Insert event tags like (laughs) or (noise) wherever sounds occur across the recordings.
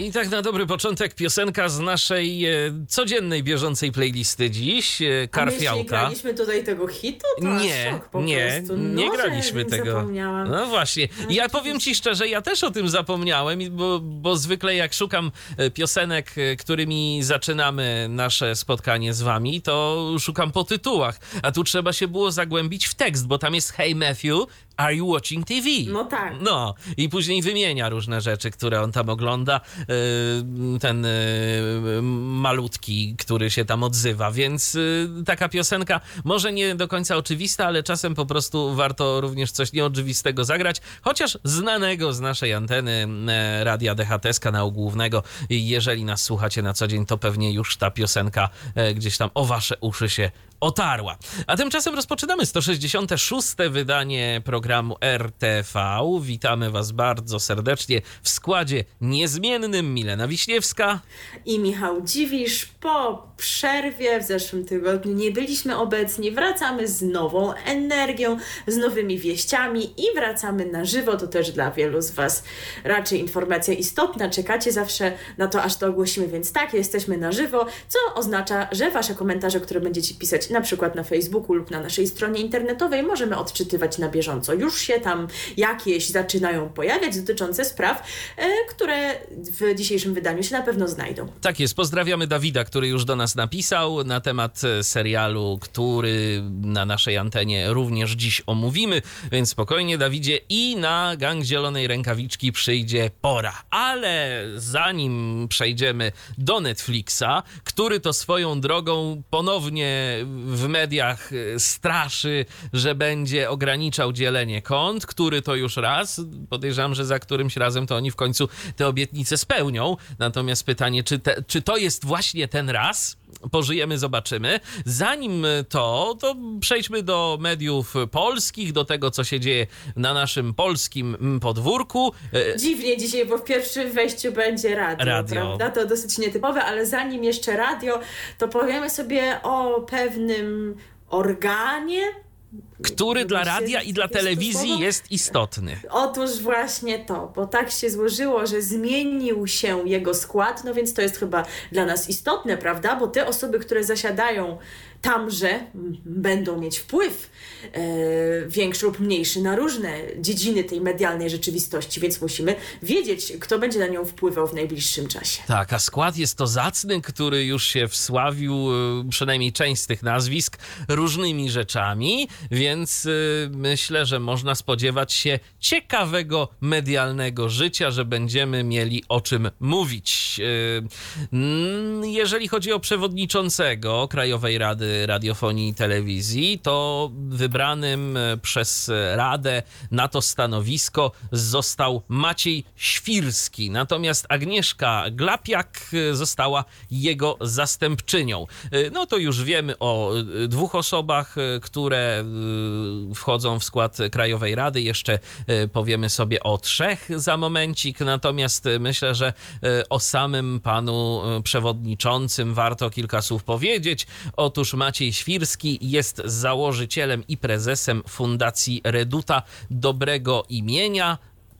I tak na dobry początek piosenka z naszej e, codziennej, bieżącej playlisty dziś, e, A my nie Karfiałka. graliśmy tutaj tego hitu? To Nie, szok po nie, prostu. nie no, graliśmy tego. Zapomniałam. No właśnie. Ja powiem ci szczerze, ja też o tym zapomniałem, bo, bo zwykle jak szukam e, piosenek, którymi zaczynamy nasze spotkanie z wami, to szukam po tytułach. A tu trzeba się było zagłębić w tekst, bo tam jest Hey Matthew, are you watching TV? No tak. No i później wymienia różne rzeczy, które on tam ogląda. Yy, Ten yy, malutki, który się tam odzywa, więc yy, taka piosenka może nie do końca oczywista, ale czasem po prostu warto również coś nieoczywistego zagrać, chociaż znanego z naszej anteny e, Radia DHT z kanału głównego. Jeżeli nas słuchacie na co dzień, to pewnie już ta piosenka e, gdzieś tam o wasze uszy się otarła. A tymczasem rozpoczynamy 166. wydanie programu RTV. Witamy Was bardzo serdecznie w składzie niezmiennym Milena Wiśniewska. I Michał Dziwisz, po przerwie w zeszłym tygodniu nie byliśmy obecni, wracamy z nową energią, z nowymi wieściami i wracamy na żywo. To też dla wielu z Was raczej informacja istotna. Czekacie zawsze na to, aż to ogłosimy, więc tak, jesteśmy na żywo, co oznacza, że Wasze komentarze, które będziecie pisać na przykład na Facebooku lub na naszej stronie internetowej, możemy odczytywać na bieżąco. Już się tam jakieś zaczynają pojawiać dotyczące spraw, e, które w dzisiejszym wydaniu się na pewno znajdą. Tak jest, pozdrawiamy Dawida, który już do nas napisał na temat e, serialu, który na naszej antenie również dziś omówimy, więc spokojnie Dawidzie i na gang Zielonej Rękawiczki przyjdzie pora. Ale zanim przejdziemy do Netflixa, który to swoją drogą ponownie w mediach e, straszy, że będzie ograniczał dzielenie kont, który to już raz, podejrzewam, że za którymś razem to oni w końcu te obietnice spełnią. Natomiast pytanie, czy, te, czy to jest właśnie ten raz? Pożyjemy, zobaczymy. Zanim to, to przejdźmy do mediów polskich, do tego, co się dzieje na naszym polskim podwórku. E, Dziwnie dzisiaj, bo w pierwszym wejściu będzie radio, Radio. prawda? To dosyć nietypowe, ale zanim jeszcze radio, to powiemy sobie o pewnym organie. Który dla radia i dla telewizji jest istotny. Otóż właśnie to, bo tak się złożyło, że zmienił się jego skład, no więc to jest chyba dla nas istotne, prawda? Bo te osoby, które zasiadają tamże, będą mieć wpływ e, większy lub mniejszy na różne dziedziny tej medialnej rzeczywistości, więc musimy wiedzieć, kto będzie na nią wpływał w najbliższym czasie. Tak, a skład jest to zacny, który już się wsławił, y, przynajmniej część z tych nazwisk, różnymi rzeczami, więc y, myślę, że można spodziewać się ciekawego medialnego życia, że będziemy mieli o czym mówić. Mm, Jeżeli chodzi o przewodniczącego Krajowej Rady Radiofonii i Telewizji, to wybranym y, przez Radę na to stanowisko został Maciej Świrski. Natomiast Agnieszka Glapiak y, została jego zastępczynią. Y, No to już wiemy o dwóch osobach, które wchodzą w skład Krajowej Rady. Jeszcze powiemy sobie o trzech za momencik. Natomiast myślę, że o samym panu przewodniczącym warto kilka słów powiedzieć. Otóż Maciej Świrski jest założycielem i prezesem Fundacji Reduta Dobrego Imienia.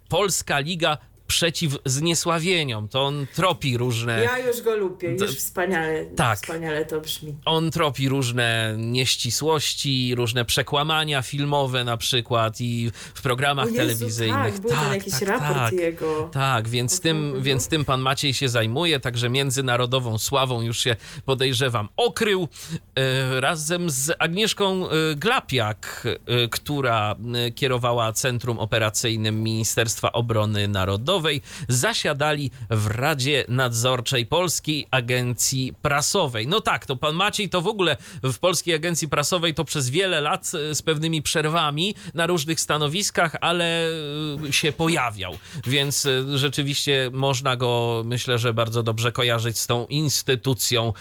Polska Liga przeciw zniesławieniom. To on tropi różne. Ja już go lubię, już wspaniale, tak. wspaniale to brzmi. On tropi różne nieścisłości, różne przekłamania filmowe na przykład i w programach Jezu, telewizyjnych. Tak, był tam jakiś raport jego. Tak, więc tym, więc tym pan Maciej się zajmuje, także międzynarodową sławą już się podejrzewam okrył. E, razem z Agnieszką e, Glapiak, e, która kierowała Centrum Operacyjnym Ministerstwa Obrony Narodowej. Narodowej zasiadali w Radzie Nadzorczej Polskiej Agencji Prasowej. No tak, to pan Maciej to w ogóle w Polskiej Agencji Prasowej to przez wiele lat z pewnymi przerwami na różnych stanowiskach, ale się pojawiał, więc rzeczywiście można go, myślę, że bardzo dobrze kojarzyć z tą instytucją.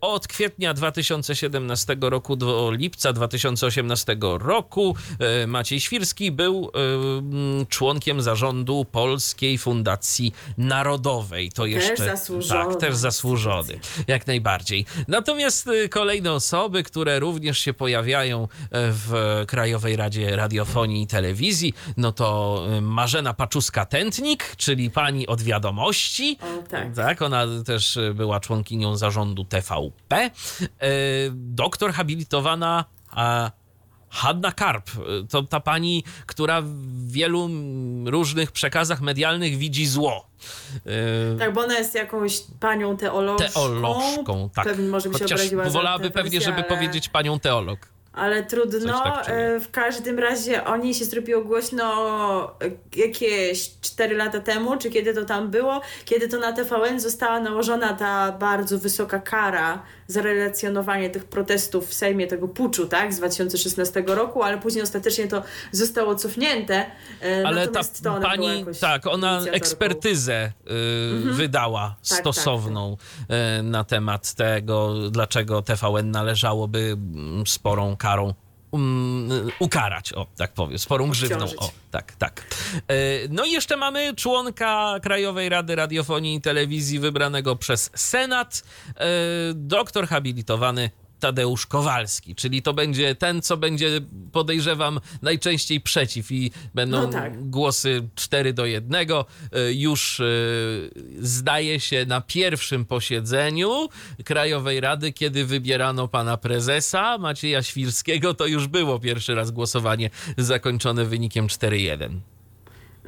Od kwietnia 2017 roku do lipca 2018 roku Maciej Świrski był członkiem zarządu Polskiej Fundacji Narodowej. To jeszcze też zasłużony. Tak, też zasłużony. Jak najbardziej. Natomiast kolejne osoby, które również się pojawiają w Krajowej Radzie Radiofonii i Telewizji, no to Marzena Paczuska-Tętnik, czyli pani od wiadomości. O, tak. tak, ona też była członkinią zarządu TVP. Doktor habilitowana Hanna Karp, to ta pani, która w wielu różnych przekazach medialnych widzi zło. Tak, bo ona jest jakąś panią teolożką. Teolożką, tak. Pewnie może by się Chociaż obraziła wolałaby pewnie, żeby ale... powiedzieć panią teolog. Ale trudno. Tak. E, w każdym razie o niej się zrobiło głośno e, jakieś 4 lata temu, czy kiedy to tam było, kiedy to na TVN została nałożona ta bardzo wysoka kara za relacjonowanie tych protestów w Sejmie, tego puczu, tak, z 2016 roku, ale później ostatecznie to zostało cofnięte. E, Ale ta natomiast to ona była pani, tak, ona ekspertyzę y, wydała tak, stosowną y, na temat tego, dlaczego TVN należałoby mm, sporą karą um, ukarać, o tak powiem, sporą grzywną. O, tak, tak. Y, No i jeszcze mamy członka Krajowej Rady Radiofonii i Telewizji wybranego przez Senat, y, doktor habilitowany Tadeusz Kowalski, czyli to będzie ten, co będzie, podejrzewam, najczęściej przeciw i będą No tak. głosy 4 do 1. Już y, zdaje się na pierwszym posiedzeniu Krajowej Rady, kiedy wybierano pana prezesa Macieja Świrskiego, to już było pierwszy raz głosowanie zakończone wynikiem 4-1.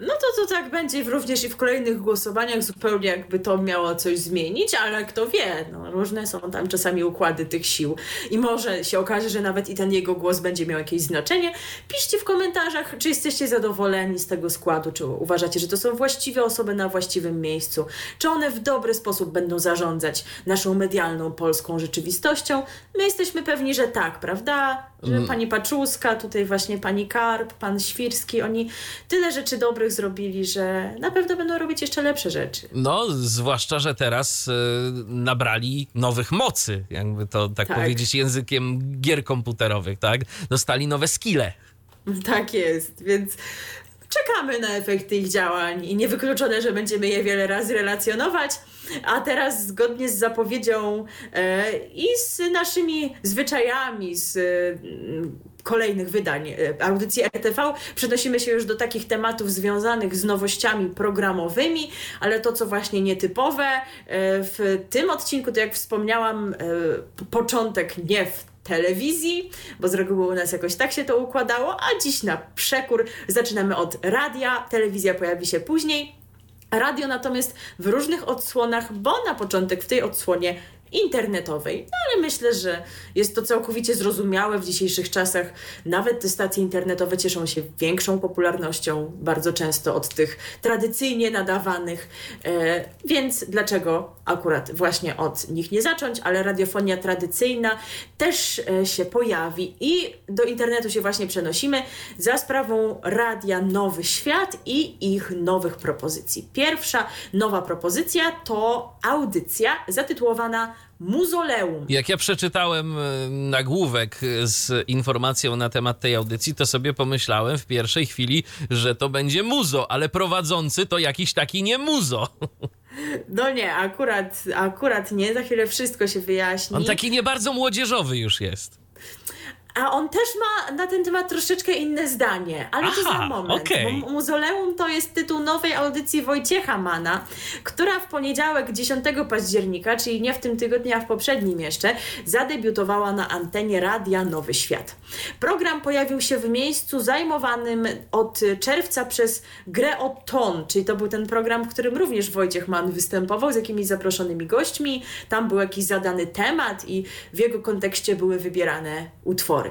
No to to tak będzie również i w kolejnych głosowaniach, zupełnie jakby to miało coś zmienić, ale kto wie, no, różne są tam czasami układy tych sił i może się okaże, że nawet i ten jego głos będzie miał jakieś znaczenie. Piszcie w komentarzach, czy jesteście zadowoleni z tego składu, czy uważacie, że to są właściwe osoby na właściwym miejscu, czy one w dobry sposób będą zarządzać naszą medialną polską rzeczywistością. My jesteśmy pewni, że tak, prawda? Że pani Paczuska, tutaj właśnie pani Karp, pan Świrski, oni tyle rzeczy dobrych zrobili, że na pewno będą robić jeszcze lepsze rzeczy. No, zwłaszcza, że teraz y, nabrali nowych mocy, jakby to tak, Tak. powiedzieć językiem gier komputerowych, tak? Dostali nowe skille. Tak jest, więc czekamy na efekty ich działań i niewykluczone, że będziemy je wiele razy relacjonować. A teraz zgodnie z zapowiedzią e, i z naszymi zwyczajami z e, kolejnych wydań e, audycji RTV przenosimy się już do takich tematów związanych z nowościami programowymi, ale to co właśnie nietypowe e, w tym odcinku, to jak wspomniałam, e, początek nie w telewizji, bo z reguły u nas jakoś tak się to układało, a dziś na przekór zaczynamy od radia, telewizja pojawi się później. Radio natomiast w różnych odsłonach, bo na początek w tej odsłonie internetowej. No ale myślę, że jest to całkowicie zrozumiałe w dzisiejszych czasach. Nawet te stacje internetowe cieszą się większą popularnością bardzo często od tych tradycyjnie nadawanych. E, więc dlaczego akurat właśnie od nich nie zacząć, ale radiofonia tradycyjna też e, się pojawi i do internetu się właśnie przenosimy za sprawą radia Nowy Świat i ich nowych propozycji. Pierwsza nowa propozycja to audycja zatytułowana Muzoleum. Jak ja przeczytałem e, nagłówek e, z informacją na temat tej audycji, to sobie pomyślałem w pierwszej chwili, że to będzie muzo, ale prowadzący to jakiś taki nie muzo. (laughs) No nie, akurat, akurat nie, za chwilę wszystko się wyjaśni. On taki nie bardzo młodzieżowy już jest. A on też ma na ten temat troszeczkę inne zdanie, ale to Aha, za moment. Bo Muzoleum to jest tytuł nowej audycji Wojciecha Mana, która w poniedziałek 10 października, czyli nie w tym tygodniu, a w poprzednim jeszcze, zadebiutowała na antenie Radia Nowy Świat. Program pojawił się w miejscu zajmowanym od czerwca przez grę o ton, czyli to był ten program, w którym również Wojciech Mann występował z jakimiś zaproszonymi gośćmi. Tam był jakiś zadany temat i w jego kontekście były wybierane utwory.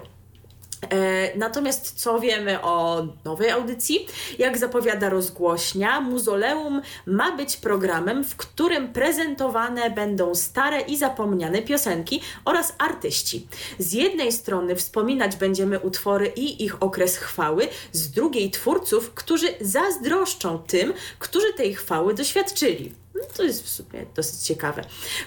E, natomiast co wiemy o nowej audycji? Jak zapowiada rozgłośnia, Muzoleum ma być programem, w którym prezentowane będą stare i zapomniane piosenki oraz artyści. Z jednej strony wspominać będziemy utwory i ich okres chwały, z drugiej twórców, którzy zazdroszczą tym, którzy tej chwały doświadczyli. No to jest w sumie dosyć ciekawe.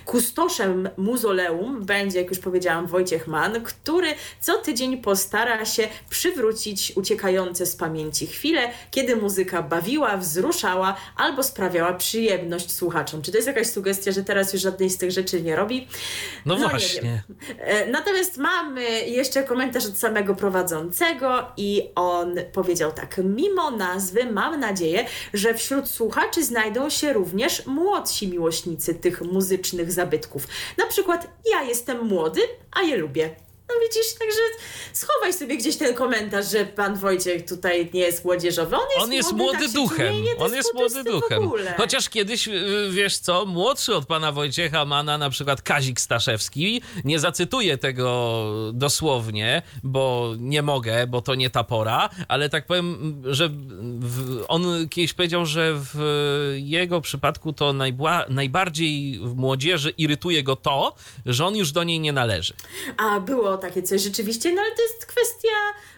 Kustoszem muzoleum będzie, jak już powiedziałam, Wojciech Mann, który co tydzień postara się przywrócić uciekające z pamięci chwile, kiedy muzyka bawiła, wzruszała albo sprawiała przyjemność słuchaczom. Czy to jest jakaś sugestia, że teraz już żadnej z tych rzeczy nie robi? No, no właśnie. E, natomiast mamy jeszcze komentarz od samego prowadzącego i on powiedział tak: Mimo nazwy mam nadzieję, że wśród słuchaczy znajdą się również młodsi miłośnicy tych muzycznych zabytków. Na przykład ja jestem młody, a je lubię. No widzisz, także schowaj sobie gdzieś ten komentarz, że pan Wojciech tutaj nie jest młodzieżowy. On jest, on jest młody, młody tak duchem. On jest młody duchem. Chociaż kiedyś, y, wiesz co, młodszy od pana Wojciecha Mana, na przykład Kazik Staszewski, nie zacytuję tego dosłownie, bo nie mogę, bo to nie ta pora, ale tak powiem, że w, on kiedyś powiedział, że w jego przypadku to najbła, najbardziej w młodzieży irytuje go to, że on już do niej nie należy. A było takie coś rzeczywiście, no ale to jest kwestia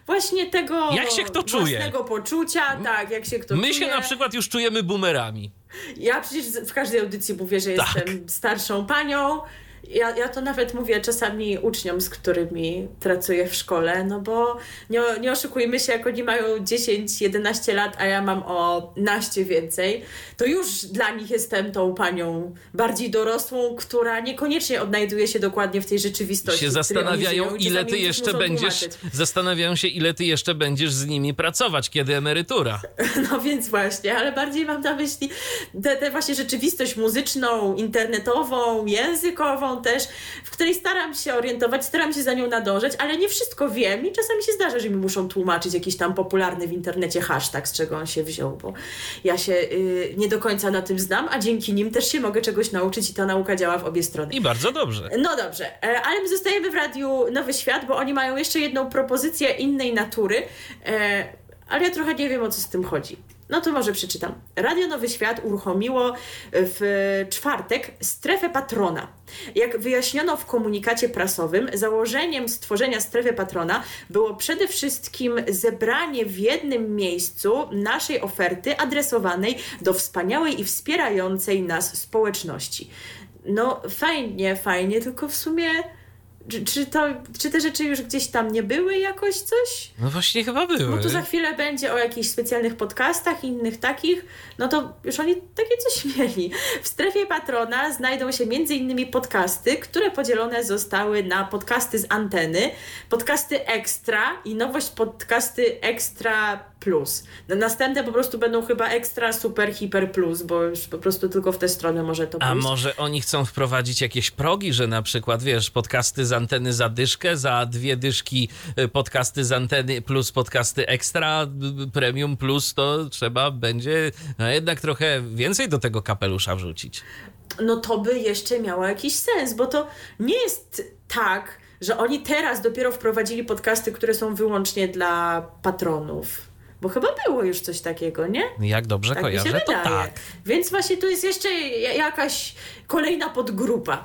właśnie tego jak się kto czuje. własnego poczucia, tak, jak się kto My czuje. się na przykład już czujemy boomerami. Ja przecież w każdej audycji mówię, że Tak. jestem starszą panią. Ja, ja to nawet mówię czasami uczniom, z którymi pracuję w szkole, no bo nie, nie oszukujmy się, jak oni mają 10-11 lat, a ja mam o naście więcej, to już dla nich jestem tą panią bardziej dorosłą, która niekoniecznie odnajduje się dokładnie w tej rzeczywistości. się zastanawiają, żyją. ile ty jeszcze będziesz. tłumaczyć. Zastanawiają się, ile ty jeszcze będziesz z nimi pracować, kiedy emerytura. (laughs) No więc właśnie, ale bardziej mam na myśli tę właśnie rzeczywistość muzyczną, internetową, językową też, w której staram się orientować, staram się za nią nadążać, ale nie wszystko wiem i czasami się zdarza, że mi muszą tłumaczyć jakiś tam popularny w internecie hashtag, z czego on się wziął, bo ja się y, nie do końca na tym znam, a dzięki nim też się mogę czegoś nauczyć i ta nauka działa w obie strony. I bardzo dobrze. No dobrze, e, ale my zostajemy w Radiu Nowy Świat, bo oni mają jeszcze jedną propozycję innej natury, e, ale ja trochę nie wiem o co z tym chodzi. No to może przeczytam. Radio Nowy Świat uruchomiło w czwartek strefę patrona. Jak wyjaśniono w komunikacie prasowym, założeniem stworzenia strefy patrona było przede wszystkim zebranie w jednym miejscu naszej oferty adresowanej do wspaniałej i wspierającej nas społeczności. No fajnie, fajnie, tylko w sumie czy, czy, to, czy te rzeczy już gdzieś tam nie były jakoś coś? No właśnie chyba były. Bo tu za chwilę będzie o jakichś specjalnych podcastach i innych takich, no to już oni takie coś (laughs) mieli. W strefie patrona znajdą się m.in. podcasty, które podzielone zostały na podcasty z anteny, podcasty ekstra i nowość podcasty ekstra plus. Następne po prostu będą chyba ekstra, super, hiper plus, bo już po prostu tylko w tę stronę może to A pójść. może oni chcą wprowadzić jakieś progi, że na przykład, wiesz, podcasty z anteny za dyszkę, za dwie dyszki y, podcasty z anteny plus podcasty ekstra, y, premium plus, to trzeba będzie no, jednak trochę więcej do tego kapelusza wrzucić. no to by jeszcze miało jakiś sens, bo to nie jest tak, że oni teraz dopiero wprowadzili podcasty, które są wyłącznie dla patronów. Bo chyba było już coś takiego, nie? Jak dobrze Tak kojarzę, to tak. Więc właśnie tu jest jeszcze jakaś kolejna podgrupa.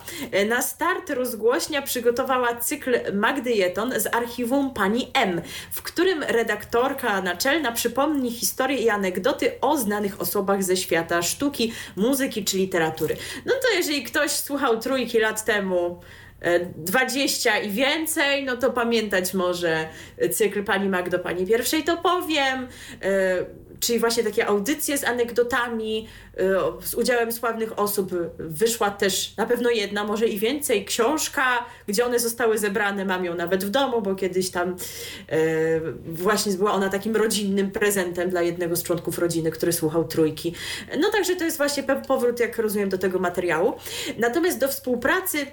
Na start rozgłośnia przygotowała cykl Magdy Jeton z archiwum Pani M, w którym redaktorka naczelna przypomni historie i anegdoty o znanych osobach ze świata sztuki, muzyki czy literatury. No to jeżeli ktoś słuchał trójki lat temu e, 20 i więcej, no to pamiętać może cykl Pani Magdo, Pani Pierwszej to powiem, e, czyli właśnie takie audycje z anegdotami, y, z udziałem sławnych osób. Wyszła też na pewno jedna, może i więcej, książka, gdzie one zostały zebrane. Mam ją nawet w domu, bo kiedyś tam właśnie była ona takim rodzinnym prezentem dla jednego z członków rodziny, który słuchał trójki. No także to jest właśnie powrót, jak rozumiem, do tego materiału. Natomiast do współpracy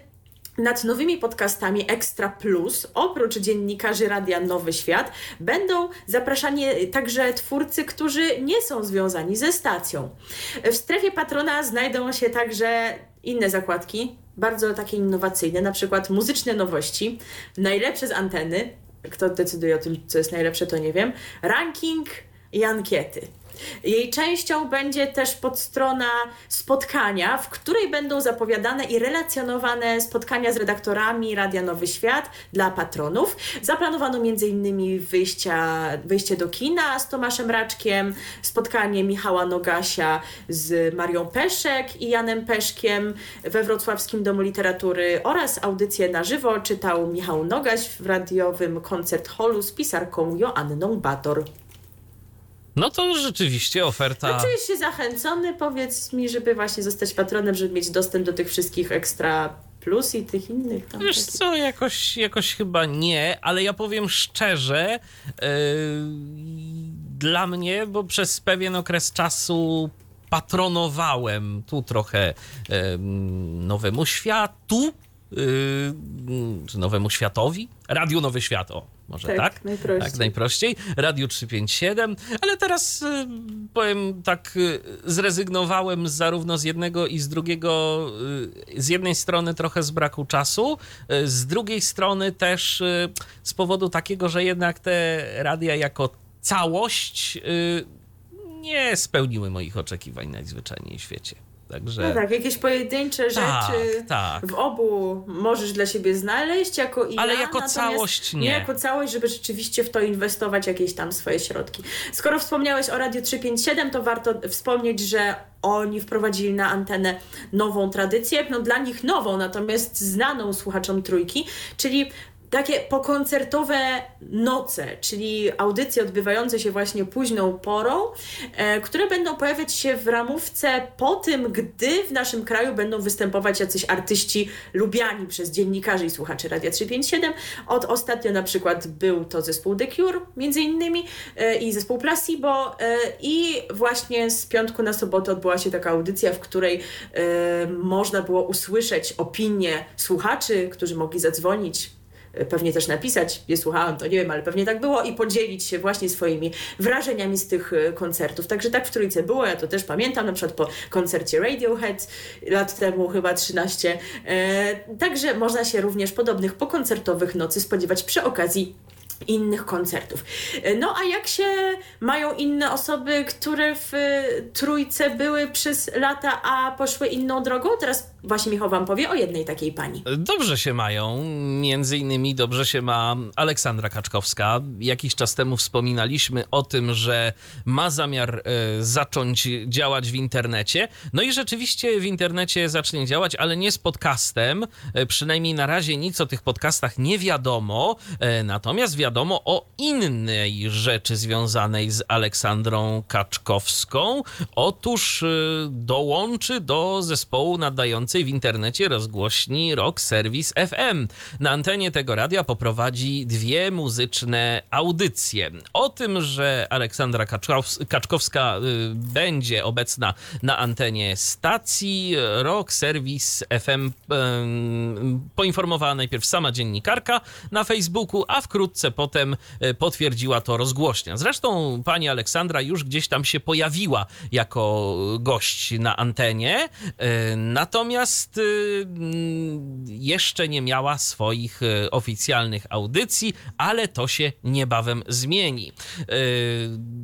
nad nowymi podcastami Extra Plus, oprócz dziennikarzy Radia Nowy Świat, będą zapraszani także twórcy, którzy nie są związani ze stacją. W strefie patrona znajdą się także inne zakładki, bardzo takie innowacyjne, na przykład muzyczne nowości, najlepsze z anteny, kto decyduje o tym, co jest najlepsze, to nie wiem. Ranking i ankiety. Jej częścią będzie też podstrona spotkania, w której będą zapowiadane i relacjonowane spotkania z redaktorami Radia Nowy Świat dla patronów. Zaplanowano m.in. wyjście do kina z Tomaszem Raczkiem, spotkanie Michała Nogasia z Marią Peszek i Janem Peszkiem we Wrocławskim Domu Literatury oraz audycję na żywo czytał Michał Nogaś w radiowym koncert holu z pisarką Joanną Bator. No to rzeczywiście oferta. A czujesz się zachęcony, powiedz mi, żeby właśnie zostać patronem, żeby mieć dostęp do tych wszystkich ekstra plus i tych innych tam. Wiesz co, jakoś, jakoś chyba nie, ale ja powiem szczerze, yy, dla mnie, bo przez pewien okres czasu patronowałem tu trochę yy, Nowemu Światu, yy, czy Nowemu Światowi, Radiu Nowy Świat, o, może tak? Tak, najprościej. Tak, najprościej. Radio 357, ale teraz y, powiem tak, y, zrezygnowałem zarówno z jednego i z drugiego. Y, z jednej strony trochę z braku czasu, z drugiej strony też z powodu takiego, że jednak te radia jako całość nie spełniły moich oczekiwań najzwyczajniej w świecie. Także. No tak, jakieś pojedyncze Tak, rzeczy tak. w obu możesz dla siebie znaleźć jako i Ale ja, jako całość nie. Nie jako całość, żeby rzeczywiście w to inwestować jakieś tam swoje środki. Skoro wspomniałeś o Radio 357, to warto wspomnieć, że oni wprowadzili na antenę nową tradycję, no dla nich nową, natomiast znaną słuchaczom trójki, czyli takie pokoncertowe noce, czyli audycje odbywające się właśnie późną porą, e, które będą pojawiać się w ramówce po tym, gdy w naszym kraju będą występować jacyś artyści lubiani przez dziennikarzy i słuchaczy Radia 357. Od ostatnio na przykład był to zespół The Cure, między innymi, e, i zespół Placebo e, i właśnie z piątku na sobotę odbyła się taka audycja, w której można było usłyszeć opinie słuchaczy, którzy mogli zadzwonić pewnie też napisać, nie słuchałam, to nie wiem, ale pewnie tak było i podzielić się właśnie swoimi wrażeniami z tych e, koncertów. Także tak w Trójce było, ja to też pamiętam, na przykład po koncercie Radiohead lat temu chyba 13. E, także można się również podobnych pokoncertowych nocy spodziewać przy okazji innych koncertów. E, No a jak się mają inne osoby, które w e, trójce były przez lata, a poszły inną drogą? Teraz właśnie Michał wam powie o jednej takiej pani. Dobrze się mają. Między innymi dobrze się ma Aleksandra Kaczkowska. Jakiś czas temu wspominaliśmy o tym, że ma zamiar e, zacząć działać w internecie. No i rzeczywiście w internecie zacznie działać, ale nie z podcastem. Przynajmniej na razie nic o tych podcastach nie wiadomo. Natomiast wiadomo o innej rzeczy związanej z Aleksandrą Kaczkowską. Otóż e, dołączy do zespołu nadającej w internecie rozgłośni Rock Service FM. Na antenie tego radia poprowadzi dwie muzyczne audycje. O tym, że Aleksandra Kaczkows- Kaczkowska y, będzie obecna na antenie stacji Rock Service FM y, poinformowała najpierw sama dziennikarka na Facebooku, a wkrótce potem y, potwierdziła to rozgłośnia. Zresztą pani Aleksandra już gdzieś tam się pojawiła jako gość na antenie, y, natomiast y, mm, jeszcze nie miała swoich oficjalnych audycji, ale to się niebawem zmieni.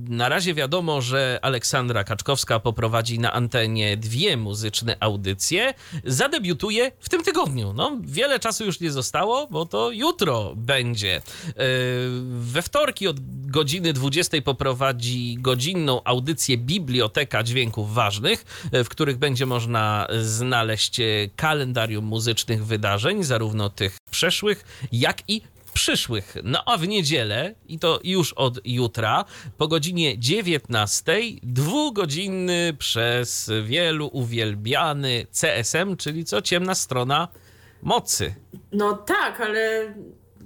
Na razie wiadomo, że Aleksandra Kaczkowska poprowadzi na antenie dwie muzyczne audycje. Zadebiutuje w tym tygodniu. No, wiele czasu już nie zostało, bo to jutro będzie. We wtorki od godziny 20 poprowadzi godzinną audycję Biblioteka Dźwięków Ważnych, w których będzie można znaleźć e, kalendarium muzycznych wydarzeń, zarówno tych przeszłych, jak i przyszłych. No a w niedzielę, i to już od jutra, po godzinie 19, dwugodzinny przez wielu uwielbiany CSM, czyli co ciemna strona mocy. No tak, ale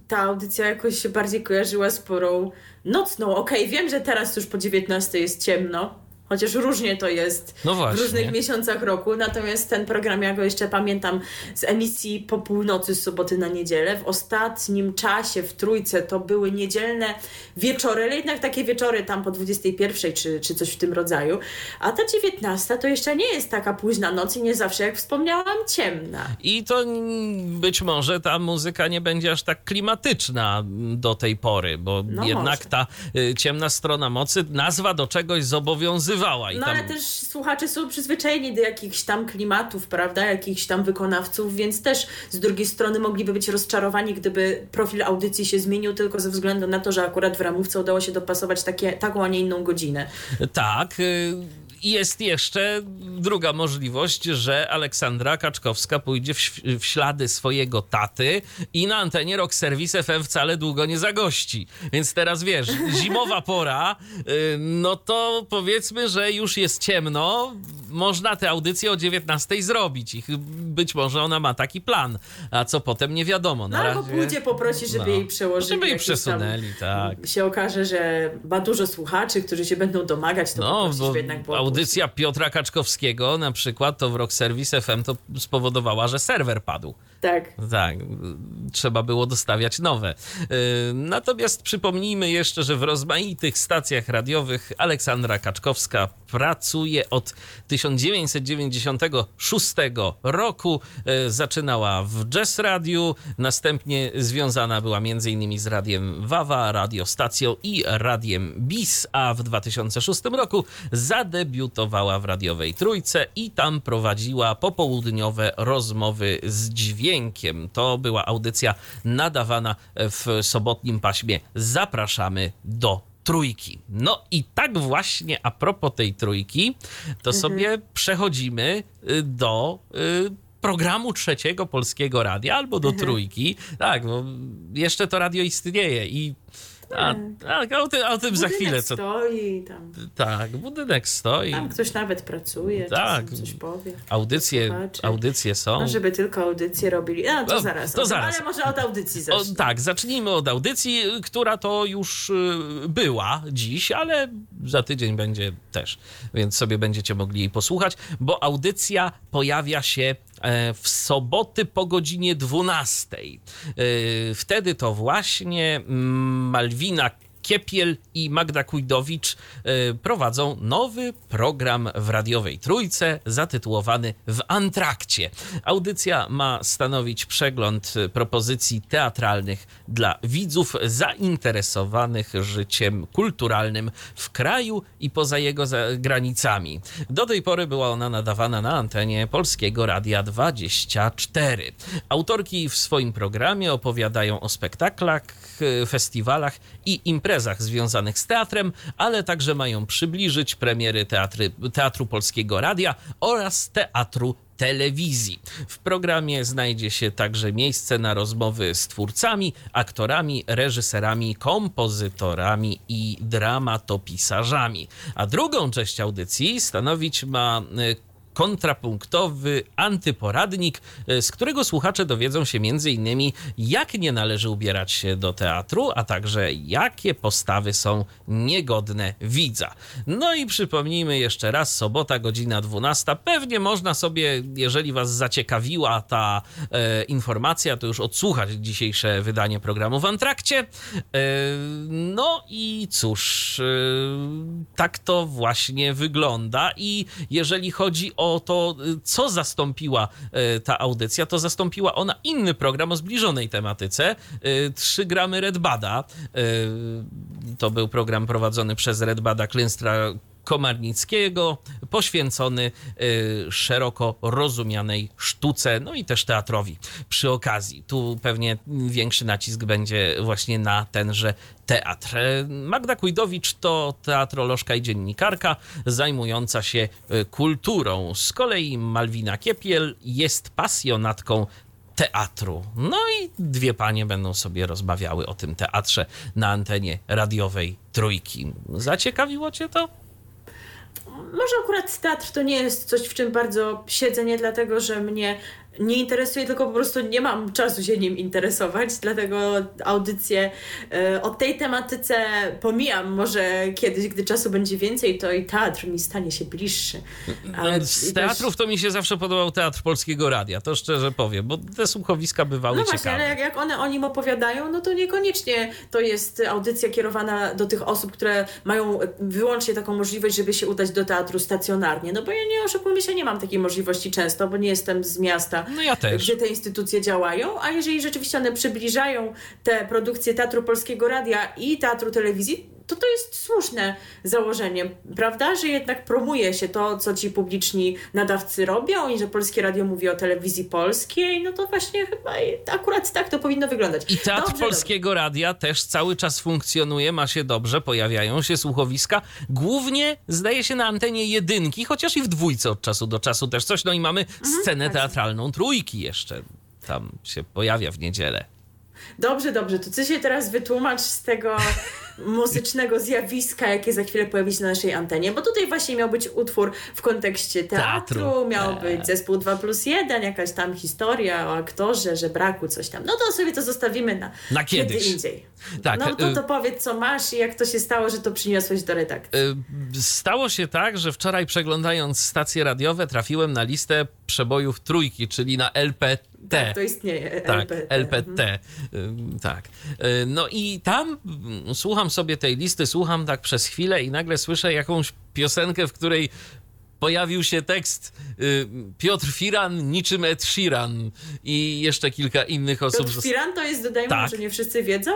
ta audycja jakoś się bardziej kojarzyła z porą nocną. Okej, wiem, że teraz już po 19 jest ciemno, Chociaż różnie to jest No w różnych miesiącach roku. Natomiast ten program, ja go jeszcze pamiętam z emisji po północy z soboty na niedzielę. W ostatnim czasie w trójce to były niedzielne wieczory, ale jednak takie wieczory tam po 21 czy, czy coś w tym rodzaju. A ta 19 to jeszcze nie jest taka późna noc i nie zawsze, jak wspomniałam, ciemna. I to być może ta muzyka nie będzie aż tak klimatyczna do tej pory, bo No jednak może. ta y, ciemna strona mocy nazwa do czegoś I No tam... ale też słuchacze są przyzwyczajeni do jakichś tam klimatów, prawda, jakichś tam wykonawców, więc też z drugiej strony mogliby być rozczarowani, gdyby profil audycji się zmienił tylko ze względu na to, że akurat w ramówce udało się dopasować takie, taką, a nie inną godzinę. Tak. y, Jest jeszcze druga możliwość, że Aleksandra Kaczkowska pójdzie w, w ślady swojego taty i na antenie Rock Service FM wcale długo nie zagości. Więc teraz wiesz, (laughs) zimowa pora, y, no to powiedzmy, że już jest ciemno, można tę audycję o 19 zrobić i być może ona ma taki plan, a co potem nie wiadomo. No Na albo razie... pójdzie, poprosi, żeby no. jej przełożyli. Żeby jej przesunęli, tak. Się okaże, że ma dużo słuchaczy, którzy się będą domagać, to No, bo jednak było audycja Piotra Kaczkowskiego na przykład to w Rock Service FM to spowodowała, że serwer padł. Tak. Tak, trzeba było dostawiać nowe. Yy, Natomiast przypomnijmy jeszcze, że w rozmaitych stacjach radiowych Aleksandra Kaczkowska pracuje od 1996 roku. Yy, Zaczynała w Jazz Radiu, następnie związana była m.in. z Radiem Wawa, radiostacją i Radiem BIS, a w 2006 roku zadebiutowała w radiowej Trójce i tam prowadziła popołudniowe rozmowy z dźwiękiem. To była audycja nadawana w sobotnim paśmie. Zapraszamy do trójki. No i tak właśnie a propos tej trójki, to sobie przechodzimy y, do y, programu trzeciego polskiego radia albo do trójki. Tak, bo jeszcze to radio istnieje i a, tak, a o, tym, o tym za chwilę. Co, stoi, tam, tak, budynek stoi. tam ktoś nawet pracuje, Tak. coś powie. Audycje, Słuchaczy. audycje są. No, żeby tylko audycje robili. No, to zaraz. to tym, zaraz. Ale może od audycji zacznę. tak, zacznijmy od audycji, która to już y, była dziś, ale za tydzień będzie też, więc sobie będziecie mogli jej posłuchać, bo audycja pojawia się w soboty po godzinie 12. Y, Wtedy to właśnie mm, Malwina Kiepiel i Magda Kujdowicz y, prowadzą nowy program w radiowej trójce zatytułowany W Antrakcie. Audycja ma stanowić przegląd y, propozycji teatralnych dla widzów zainteresowanych życiem kulturalnym w kraju i poza jego granicami. Do tej pory była ona nadawana na antenie Polskiego Radia 24. Autorki w swoim programie opowiadają o spektaklach, y, festiwalach i imprezach związanych z teatrem, ale także mają przybliżyć premiery teatry, Teatru Polskiego Radia oraz Teatru telewizji. W programie znajdzie się także miejsce na rozmowy z twórcami, aktorami, reżyserami, kompozytorami i dramatopisarzami. A drugą część audycji stanowić ma y, kontrapunktowy antyporadnik, y, z którego słuchacze dowiedzą się m.in. jak nie należy ubierać się do teatru, a także jakie postawy są niegodne widza. No i przypomnijmy jeszcze raz, sobota, godzina 12. Pewnie można sobie, jeżeli was zaciekawiła ta e, informacja, to już odsłuchać dzisiejsze wydanie programu w Antrakcie. E, no i cóż, e, tak to właśnie wygląda i jeżeli chodzi o to, y, co zastąpiła y, ta audycja, to zastąpiła ona inny program o zbliżonej tematyce, y, 3 gramy Red Bada. Y, To był program prowadzony przez Red Bada Klynstra Komarnickiego, poświęcony y, szeroko rozumianej sztuce, no i też teatrowi przy okazji. Tu pewnie większy nacisk będzie właśnie na tenże teatr. Magda Kujdowicz to teatrolożka i dziennikarka zajmująca się y, kulturą. Z kolei Malwina Kiepiel jest pasjonatką teatru. No i dwie panie będą sobie rozmawiały o tym teatrze na antenie radiowej Trójki. Zaciekawiło cię to? Może akurat teatr to nie jest coś, w czym bardzo siedzę, nie dlatego, że mnie nie interesuje, tylko po prostu nie mam czasu się nim interesować, dlatego audycję e, o tej tematyce pomijam. Może kiedyś, gdy czasu będzie więcej, to i teatr mi stanie się bliższy. Ale z teatrów to mi się zawsze podobał Teatr Polskiego Radia, to szczerze powiem, bo te słuchowiska bywały no właśnie, ciekawe. ale jak, jak one o nim opowiadają, no to niekoniecznie to jest audycja kierowana do tych osób, które mają wyłącznie taką możliwość, żeby się udać do teatru stacjonarnie. No bo ja nie oszukujmy się, nie mam takiej możliwości często, bo nie jestem z miasta, no ja gdzie te instytucje działają, a jeżeli rzeczywiście one przybliżają te produkcje Teatru Polskiego Radia i Teatru Telewizji, to to jest słuszne założenie, prawda? Że jednak promuje się to, co ci publiczni nadawcy robią i że Polskie Radio mówi o telewizji polskiej, no to właśnie chyba akurat tak to powinno wyglądać. I Teatr dobrze, Polskiego dobrze. Radia też cały czas funkcjonuje, ma się dobrze, pojawiają się słuchowiska, głównie zdaje się na antenie jedynki, chociaż i w dwójce od czasu do czasu też coś, no i mamy mhm, scenę tak. teatralną trójki jeszcze, tam się pojawia w niedzielę. Dobrze, dobrze, to co się teraz wytłumacz z tego (laughs) muzycznego zjawiska, jakie za chwilę pojawi się na naszej antenie, bo tutaj właśnie miał być utwór w kontekście teatru, teatru. miał eee. być zespół 2 plus 1, jakaś tam historia o aktorze, że braku coś tam. No to sobie to zostawimy na, na kiedy indziej. Tak, no to, to y- powiedz, co masz i jak to się stało, że to przyniosłeś do redakcji. Y, stało się tak, że wczoraj przeglądając stacje radiowe trafiłem na listę przebojów trójki, czyli na Tak, to istnieje. Tak, LPT. LPT. Mhm. Tak. Y, no i tam mm, słucham sobie tej listy, słucham tak przez chwilę i nagle słyszę jakąś piosenkę, w której pojawił się tekst y, Piotr Firan niczym Ed Sheeran i jeszcze kilka innych osób. Piotr Firan to jest, dodajmy, tak. że nie wszyscy wiedzą,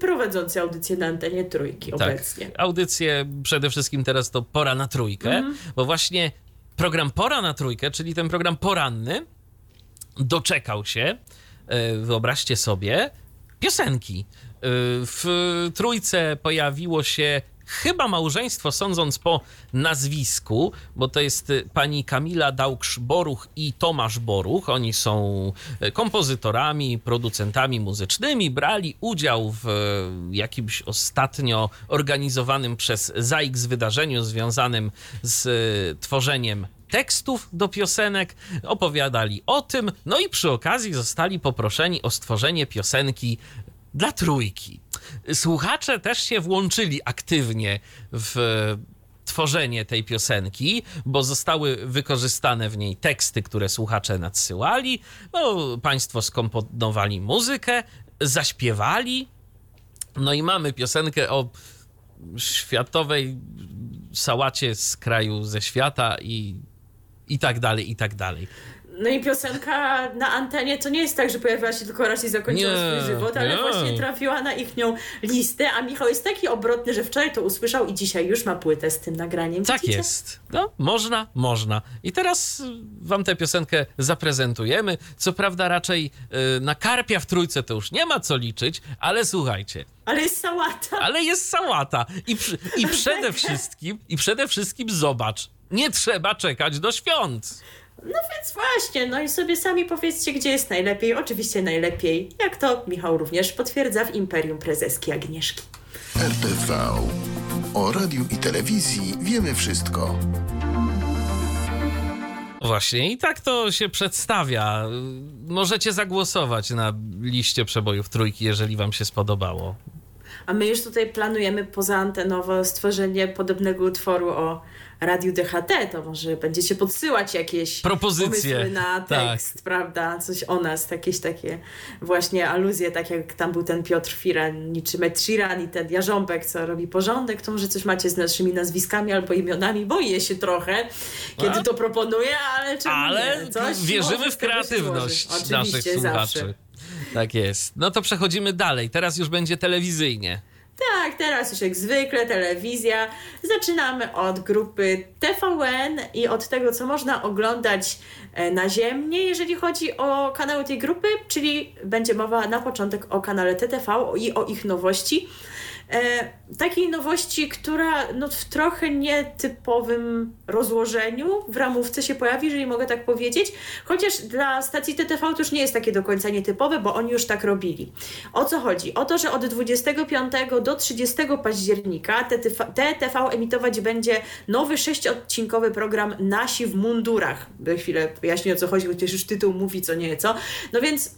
prowadzący audycję na antenie Trójki tak. obecnie. Audycję przede wszystkim teraz to Pora na Trójkę, mm. bo właśnie program Pora na Trójkę, czyli ten program poranny, doczekał się, y, wyobraźcie sobie, piosenki. Y, w Trójce pojawiło się chyba małżeństwo, sądząc po nazwisku, bo to jest y, pani Kamila Dałksz-Boruch i Tomasz Boruch. Oni są kompozytorami, producentami muzycznymi, brali udział w jakimś ostatnio organizowanym przez ZAIKS wydarzeniu związanym z tworzeniem tekstów do piosenek, opowiadali o tym, no i przy okazji zostali poproszeni o stworzenie piosenki dla trójki. Słuchacze też się włączyli aktywnie w tworzenie tej piosenki, bo zostały wykorzystane w niej teksty, które słuchacze nadsyłali. No, państwo skomponowali muzykę, zaśpiewali. No i mamy piosenkę o światowej sałacie z kraju ze świata i, i tak dalej, i tak dalej. No i piosenka na antenie to nie jest tak, że pojawiła się tylko raz i zakończyła nie, swój żywot, ale nie. właśnie trafiła na ich nią listę, a Michał jest taki obrotny, że wczoraj to usłyszał i dzisiaj już ma płytę z tym nagraniem. Tak Widzicie? jest. No, można, można. I teraz wam tę piosenkę zaprezentujemy. Co prawda raczej yy, na karpia w trójce to już nie ma co liczyć, ale słuchajcie. Ale jest sałata. Ale jest sałata. I, przy, i (laughs) przede wszystkim, i przede wszystkim zobacz, nie trzeba czekać do świąt. No więc właśnie, no i sobie sami powiedzcie, gdzie jest najlepiej. Oczywiście najlepiej, jak to Michał również potwierdza w Imperium Prezeski Agnieszki. RTV. O radiu i telewizji wiemy wszystko. Właśnie, i tak to się przedstawia. Możecie zagłosować na liście przebojów trójki, jeżeli Wam się spodobało. A my już tutaj planujemy pozaantenowo stworzenie podobnego utworu o Radiu DHT, to może będziecie podsyłać jakieś propozycje na tak. tekst, tak. prawda? Coś o nas, jakieś takie właśnie aluzje, tak jak tam był ten Piotr Firan, niczym Ed Sheeran i ten Jarząbek, co robi porządek, to może coś macie z naszymi nazwiskami albo imionami. Boję się trochę, kiedy A? to proponuję, ale czemu Ale nie? Coś wierzymy w kreatywność naszych słuchaczy. Zawsze. Tak jest. No to przechodzimy dalej. Teraz już będzie telewizyjnie. Tak, teraz już jak zwykle telewizja. Zaczynamy od grupy TVN i od tego, co można oglądać e, naziemnie, jeżeli chodzi o kanały tej grupy, czyli będzie mowa na początek o kanale TTV i o ich nowości. E, takiej nowości, która no, w trochę nietypowym rozłożeniu w ramówce się pojawi, jeżeli mogę tak powiedzieć. Chociaż dla stacji TTV to już nie jest takie do końca nietypowe, bo oni już tak robili. O co chodzi? O to, że od 25 do 30 października TTV, TTV emitować będzie nowy sześciodcinkowy program Nasi w mundurach. Za chwilę wyjaśnię o co chodzi, chociaż już tytuł mówi co nieco. No więc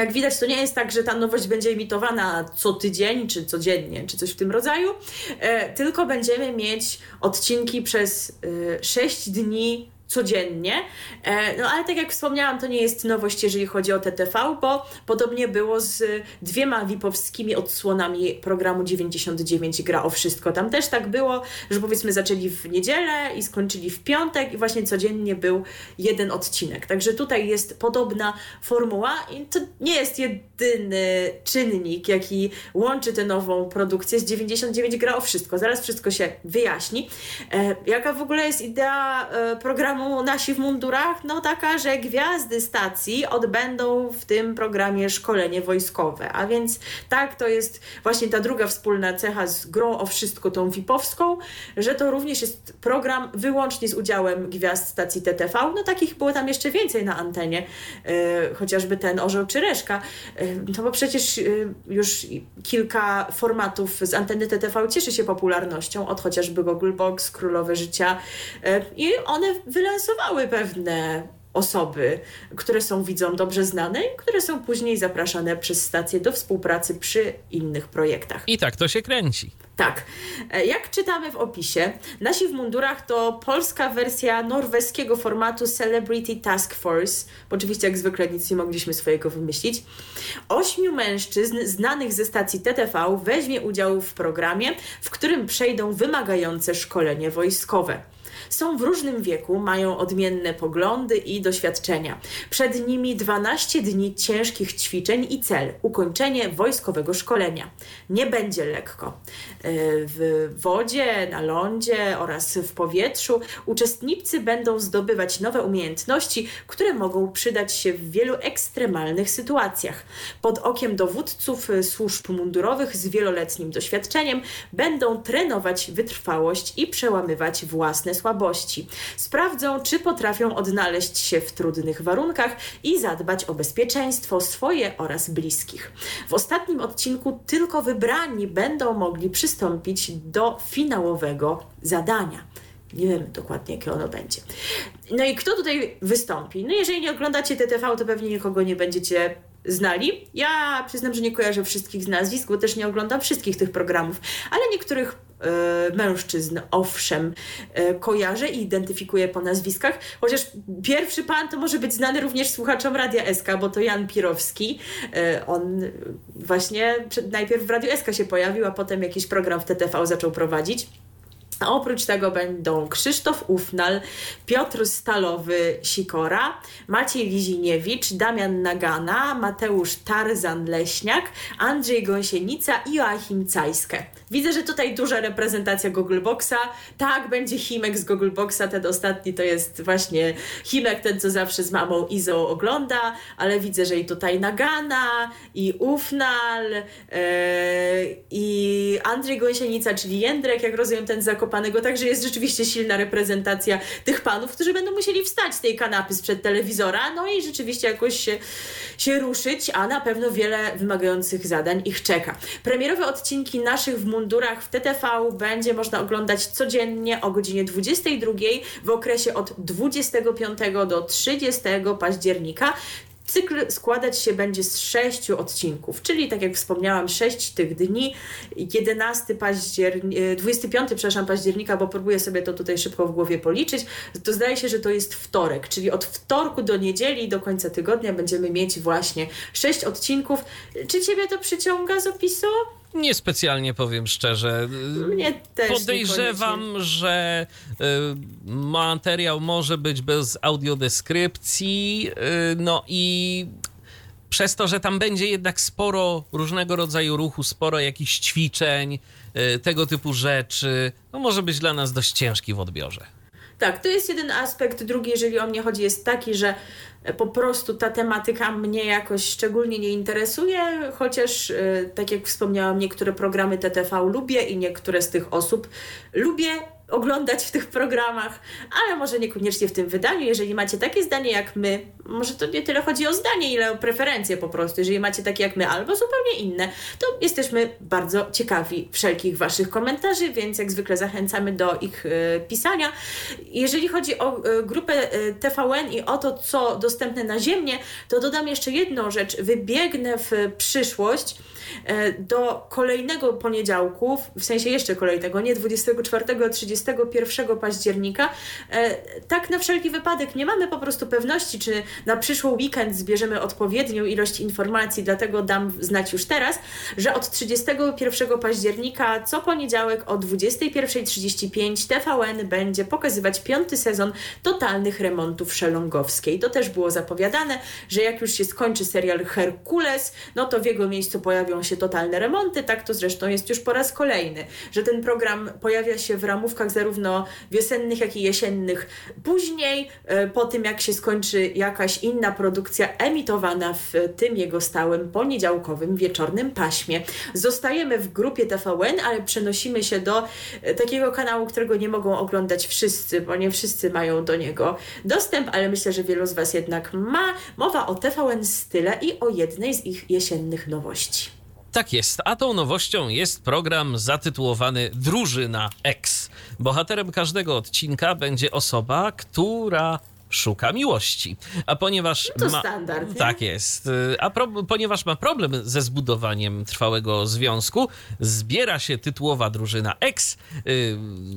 jak widać, to nie jest tak, że ta nowość będzie emitowana co tydzień, czy codziennie, czy coś w tym rodzaju, e, tylko będziemy mieć odcinki przez e, 6 dni codziennie. E, no ale tak jak wspomniałam, to nie jest nowość, jeżeli chodzi o TTV, bo podobnie było z dwiema VIP-owskimi odsłonami programu 99 Gra o Wszystko. Tam też tak było, że powiedzmy zaczęli w niedzielę i skończyli w piątek i właśnie codziennie był jeden odcinek. Także tutaj jest podobna formuła i to nie jest jedyny czynnik, jaki łączy tę nową produkcję z 99 Gra o Wszystko. Zaraz wszystko się wyjaśni. E, jaka w ogóle jest idea e, programu Nasi w mundurach? No taka, że gwiazdy stacji odbędą w tym programie szkolenie wojskowe. A więc tak, to jest właśnie ta druga wspólna cecha z grą o wszystko, tą VIP-owską, że to również jest program wyłącznie z udziałem gwiazd stacji TTV. No takich było tam jeszcze więcej na antenie, e, chociażby ten Orzeł czy Reszka. E, no bo przecież e, już kilka formatów z anteny TTV cieszy się popularnością, od chociażby Google Box, Królowe Życia e, i one wylansowały pewne osoby, które są widzom dobrze znane i które są później zapraszane przez stację do współpracy przy innych projektach. I tak to się kręci. Tak. E, Jak czytamy w opisie, nasi w mundurach to polska wersja norweskiego formatu Celebrity Task Force. Bo oczywiście, jak zwykle, nic nie mogliśmy swojego wymyślić. Ośmiu mężczyzn znanych ze stacji TTV weźmie udział w programie, w którym przejdą wymagające szkolenie wojskowe. Są w różnym wieku, mają odmienne poglądy i doświadczenia. Przed nimi 12 dni ciężkich ćwiczeń i cel ukończenie wojskowego szkolenia. Nie będzie lekko. E, W wodzie, na lądzie oraz w powietrzu uczestnicy będą zdobywać nowe umiejętności, które mogą przydać się w wielu ekstremalnych sytuacjach. Pod okiem dowódców służb mundurowych z wieloletnim doświadczeniem będą trenować wytrwałość i przełamywać własne słabości. Sprawdzą, czy potrafią odnaleźć się w trudnych warunkach i zadbać o bezpieczeństwo swoje oraz bliskich. W ostatnim odcinku tylko wybrani będą mogli przystąpić do finałowego zadania. Nie wiemy dokładnie, jakie ono będzie. No i kto tutaj wystąpi? No jeżeli nie oglądacie TTV, to pewnie nikogo nie będziecie znali. Ja przyznam, że nie kojarzę wszystkich z nazwisk, bo też nie oglądam wszystkich tych programów, ale niektórych mężczyzn, owszem, e, kojarzę i identyfikuję po nazwiskach, chociaż pierwszy pan to może być znany również słuchaczom Radia SK, bo to Jan Pirowski. E, on właśnie najpierw w Radiu SK się pojawił, a potem jakiś program w TTV zaczął prowadzić. Oprócz tego będą Krzysztof Ufnal, Piotr Stalowy-Sikora, Maciej Liziniewicz, Damian Nagana, Mateusz Tarzan-Leśniak, Andrzej Gąsienica i Joachim Cajskę. Widzę, że tutaj duża reprezentacja Googleboxa. Tak, będzie Himek z Googleboxa, ten ostatni to jest właśnie Himek, ten co zawsze z mamą Izą ogląda, ale widzę, że i tutaj Nagana, i Ufnal, e, i Andrzej Gąsienica, czyli Jędrek, jak rozumiem, ten z Zakopanego, także jest rzeczywiście silna reprezentacja tych panów, którzy będą musieli wstać z tej kanapy sprzed telewizora, no i rzeczywiście jakoś się, się ruszyć, a na pewno wiele wymagających zadań ich czeka. Premierowe odcinki naszych w mundurach w TTV będzie można oglądać codziennie o godzinie 22 w okresie od 25 do 30 października. Cykl składać się będzie z sześciu odcinków, czyli tak jak wspomniałam, sześć tych dni, 11 października, 25 przepraszam, października, bo próbuję sobie to tutaj szybko w głowie policzyć, to zdaje się, że to jest wtorek, czyli od wtorku do niedzieli do końca tygodnia będziemy mieć właśnie sześć odcinków. Czy Ciebie to przyciąga z opisu? Niespecjalnie powiem szczerze. Mnie też Podejrzewam, że y, materiał może być bez audiodeskrypcji, y, no i przez to, że tam będzie jednak sporo różnego rodzaju ruchu, sporo jakichś ćwiczeń, y, tego typu rzeczy, no może być dla nas dość ciężki w odbiorze. Tak, to jest jeden aspekt. Drugi, jeżeli o mnie chodzi, jest taki, że po prostu ta tematyka mnie jakoś szczególnie nie interesuje, chociaż e, tak jak wspomniałam, niektóre programy TTV lubię i niektóre z tych osób lubię oglądać w tych programach, ale może niekoniecznie w tym wydaniu. Jeżeli macie takie zdanie jak my, może to nie tyle chodzi o zdanie, ile o preferencje po prostu. Jeżeli macie takie jak my, albo zupełnie inne, to jesteśmy bardzo ciekawi wszelkich Waszych komentarzy, więc jak zwykle zachęcamy do ich y, pisania. Jeżeli chodzi o y, grupę y, TVN i o to, co dostępne na ziemię, to dodam jeszcze jedną rzecz. Wybiegnę w przyszłość do kolejnego poniedziałku, w sensie jeszcze kolejnego, nie 24, 30 31 października. E, tak na wszelki wypadek nie mamy po prostu pewności, czy na przyszły weekend zbierzemy odpowiednią ilość informacji, dlatego dam znać już teraz, że od 31 października co poniedziałek o 21.35 TVN będzie pokazywać piąty sezon totalnych remontów szelongowskiej. To też było zapowiadane, że jak już się skończy serial Herkules, no to w jego miejscu pojawią się totalne remonty. Tak to zresztą jest już po raz kolejny, że ten program pojawia się w ramówkach zarówno wiosennych, jak i jesiennych. Później, e, po tym jak się skończy jakaś inna produkcja emitowana w tym jego stałym poniedziałkowym wieczornym paśmie. Zostajemy w grupie TVN, ale przenosimy się do e, takiego kanału, którego nie mogą oglądać wszyscy, bo nie wszyscy mają do niego dostęp, ale myślę, że wielu z Was jednak ma. Mowa o TVN Style i o jednej z ich jesiennych nowości. Tak jest, a tą nowością jest program zatytułowany Drużyna X. Bohaterem każdego odcinka będzie osoba, która szuka miłości. A ponieważ. No to ma, standard. Nie? Tak jest. A pro, ponieważ ma problem ze zbudowaniem trwałego związku, zbiera się tytułowa drużyna X, y,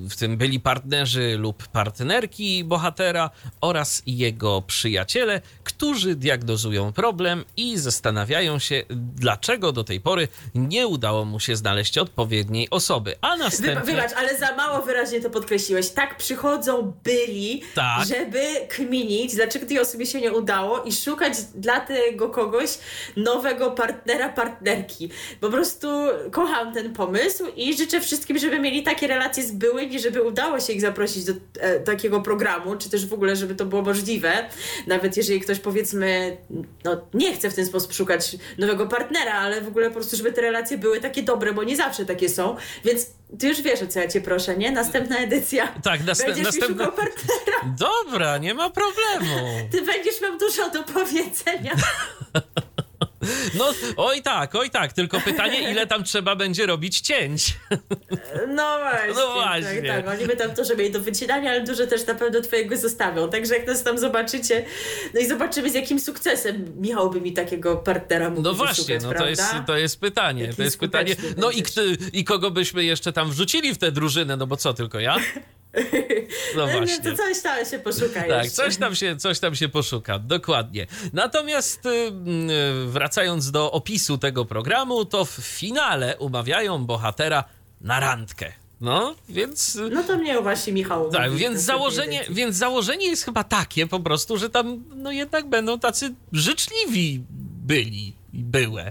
w tym byli partnerzy lub partnerki bohatera oraz jego przyjaciele, którzy diagnozują problem i zastanawiają się, dlaczego do tej pory nie udało mu się znaleźć odpowiedniej osoby. A następnie. Wybacz, ale za mało wyraźnie to podkreśliłeś. Tak przychodzą byli, tak. żeby kminić, dlaczego tej osobie się nie udało i szukać dla tego kogoś nowego partnera, partnerki. Po prostu kocham ten pomysł i życzę wszystkim, żeby mieli takie relacje z byłymi, żeby udało się ich zaprosić do e, takiego programu, czy też w ogóle, żeby to było możliwe. Nawet jeżeli ktoś powiedzmy, no nie chce w ten sposób szukać nowego partnera, ale w ogóle po prostu, żeby te relacje były takie dobre, bo nie zawsze takie są. Więc ty już wiesz, o co ja cię proszę, nie? Następna edycja. Tak, następna. następna... partnera. Dobra, nie ma problemu. Ty będziesz miał dużo do powiedzenia. (laughs) No, oj tak, oj tak, tylko pytanie, ile tam trzeba będzie robić cięć. No właśnie. No właśnie. Tak, tak. Oni by tam dużo mieli do wycinania, ale dużo też na pewno twojego zostawią. Także jak nas tam zobaczycie, no i zobaczymy z jakim sukcesem Michał by mi takiego partnera mógł No właśnie, no to jest, to jest pytanie. Jaki to jest pytanie. No i, kto, i kogo byśmy jeszcze tam wrzucili w tę drużynę, no bo co, tylko ja? No właśnie. to coś tam się poszuka Tak, jeszcze. coś tam się, coś tam się poszuka, dokładnie. Natomiast y, y, wracając do opisu tego programu, to w finale umawiają bohatera na randkę. No, więc. Y, no to mnie właśnie Michał. Tak, więc założenie, więc założenie jest chyba takie po prostu, że tam no jednak będą tacy życzliwi byli i były.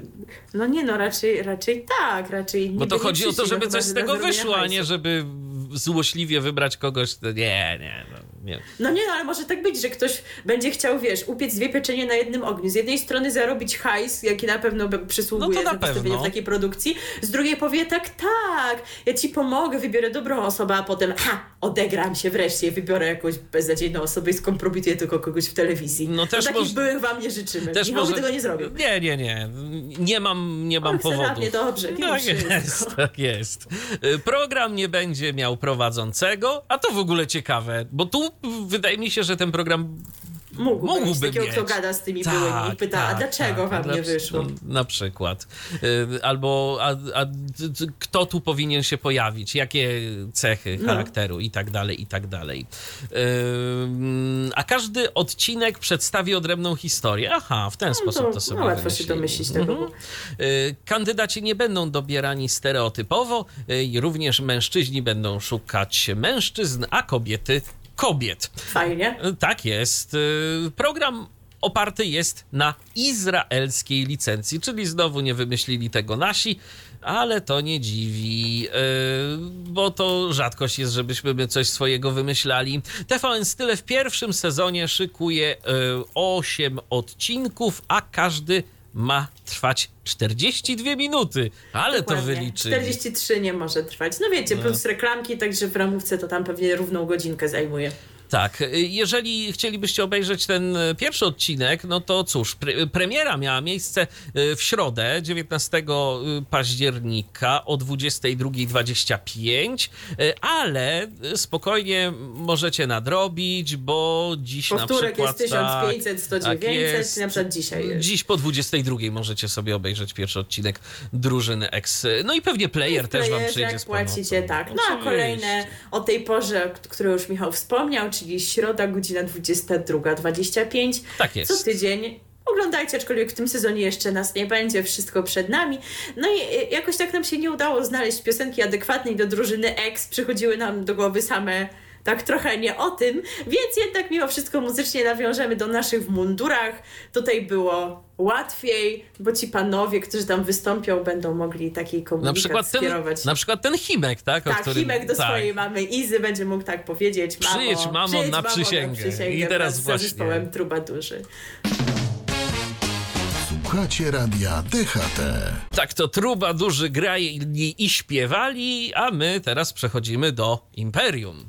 No nie, no raczej, raczej tak, raczej nie Bo to chodzi o to, żeby coś z tego wyszło, a nie żeby złośliwie wybrać kogoś, to nie, nie, no, nie. No nie, no ale może tak być, że ktoś będzie chciał, wiesz, upiec dwie pieczenie na jednym ogniu. Z jednej strony zarobić hajs, jaki na pewno przysługuje no za w takiej produkcji, z drugiej powie tak, tak, ja ci pomogę, wybiorę dobrą osobę, a potem ha, odegram się wreszcie, wybiorę jakąś beznadziejną osobę i skompromituję tylko kogoś w telewizji. No, też no takich może... byłych wam nie życzymy. Też może... tego nie zrobią. Nie, nie, nie. Nie mam, nie mam powodu. Nie dobrze. Nie tak jest, (laughs) tak jest. Y, program nie będzie miał prowadzącego, a to w ogóle ciekawe, bo tu wydaje mi się, że ten program Mógłby, mógłby takiego, mieć. kto gada z tymi tak, byłymi i pyta, tak, a dlaczego tak, wam nie wyszło? No, na przykład. Y, albo a, a, kto tu powinien się pojawić, jakie cechy no. charakteru i tak dalej, i tak dalej. Y, a każdy odcinek przedstawi odrębną historię. Aha, w ten no, sposób to, to sobie no, łatwo się domyślić tego. Mhm. Y, kandydaci nie będą dobierani stereotypowo i również mężczyźni będą szukać mężczyzn, a kobiety kobiet. Fajnie. Tak jest. Y, program oparty jest na izraelskiej licencji, czyli znowu nie wymyślili tego nasi, ale to nie dziwi, yy, bo to rzadkość jest, żebyśmy my coś swojego wymyślali. TVN Style w pierwszym sezonie szykuje yy, 8 odcinków, a każdy ma trwać 42 minuty, ale Dokładnie. to wyliczyli. 43 nie może trwać. No wiecie, plus reklamki, także w ramówce to tam pewnie równą godzinkę zajmuje. Tak, y, jeżeli chcielibyście obejrzeć ten y, pierwszy odcinek, no to cóż, pre premiera miała miejsce y, w środę, 19 października o 22.25, ale spokojnie możecie nadrobić, bo dziś Powtórek na przykład... jest 1500, 100, tak 900, jest. na przykład dzisiaj jest. Dziś po 22 możecie sobie obejrzeć pierwszy odcinek Drużyny X. No i pewnie player też wam przyjdzie jak z pomocą. płacicie, tak. No a Oczywiście. kolejne o tej porze, o której już Michał wspomniał, czyli środa, godzina 22.25. Tak jest. Co tydzień. Oglądajcie, aczkolwiek w tym sezonie jeszcze nas nie będzie, wszystko przed nami. No i y, jakoś tak nam się nie udało znaleźć piosenki adekwatnej do drużyny X. Przychodziły nam do głowy same tak trochę nie o tym, więc jednak mimo wszystko muzycznie nawiążemy do naszych w mundurach. Tutaj było łatwiej, bo ci panowie, którzy tam wystąpią, będą mogli takiej Na komunikacji przykład, ten, skierować. na przykład ten Himek, tak? Tak, którym- Himek do tak. swojej mamy Izy będzie mógł tak powiedzieć. Mamo, Przyjedź, mamo, przyjedź, na przysięgę. I teraz właśnie. Z zespołem Trubadurzy. Słuchacie radia DHT. Tak to truba duży graje i, i śpiewali, a my teraz przechodzimy do Imperium.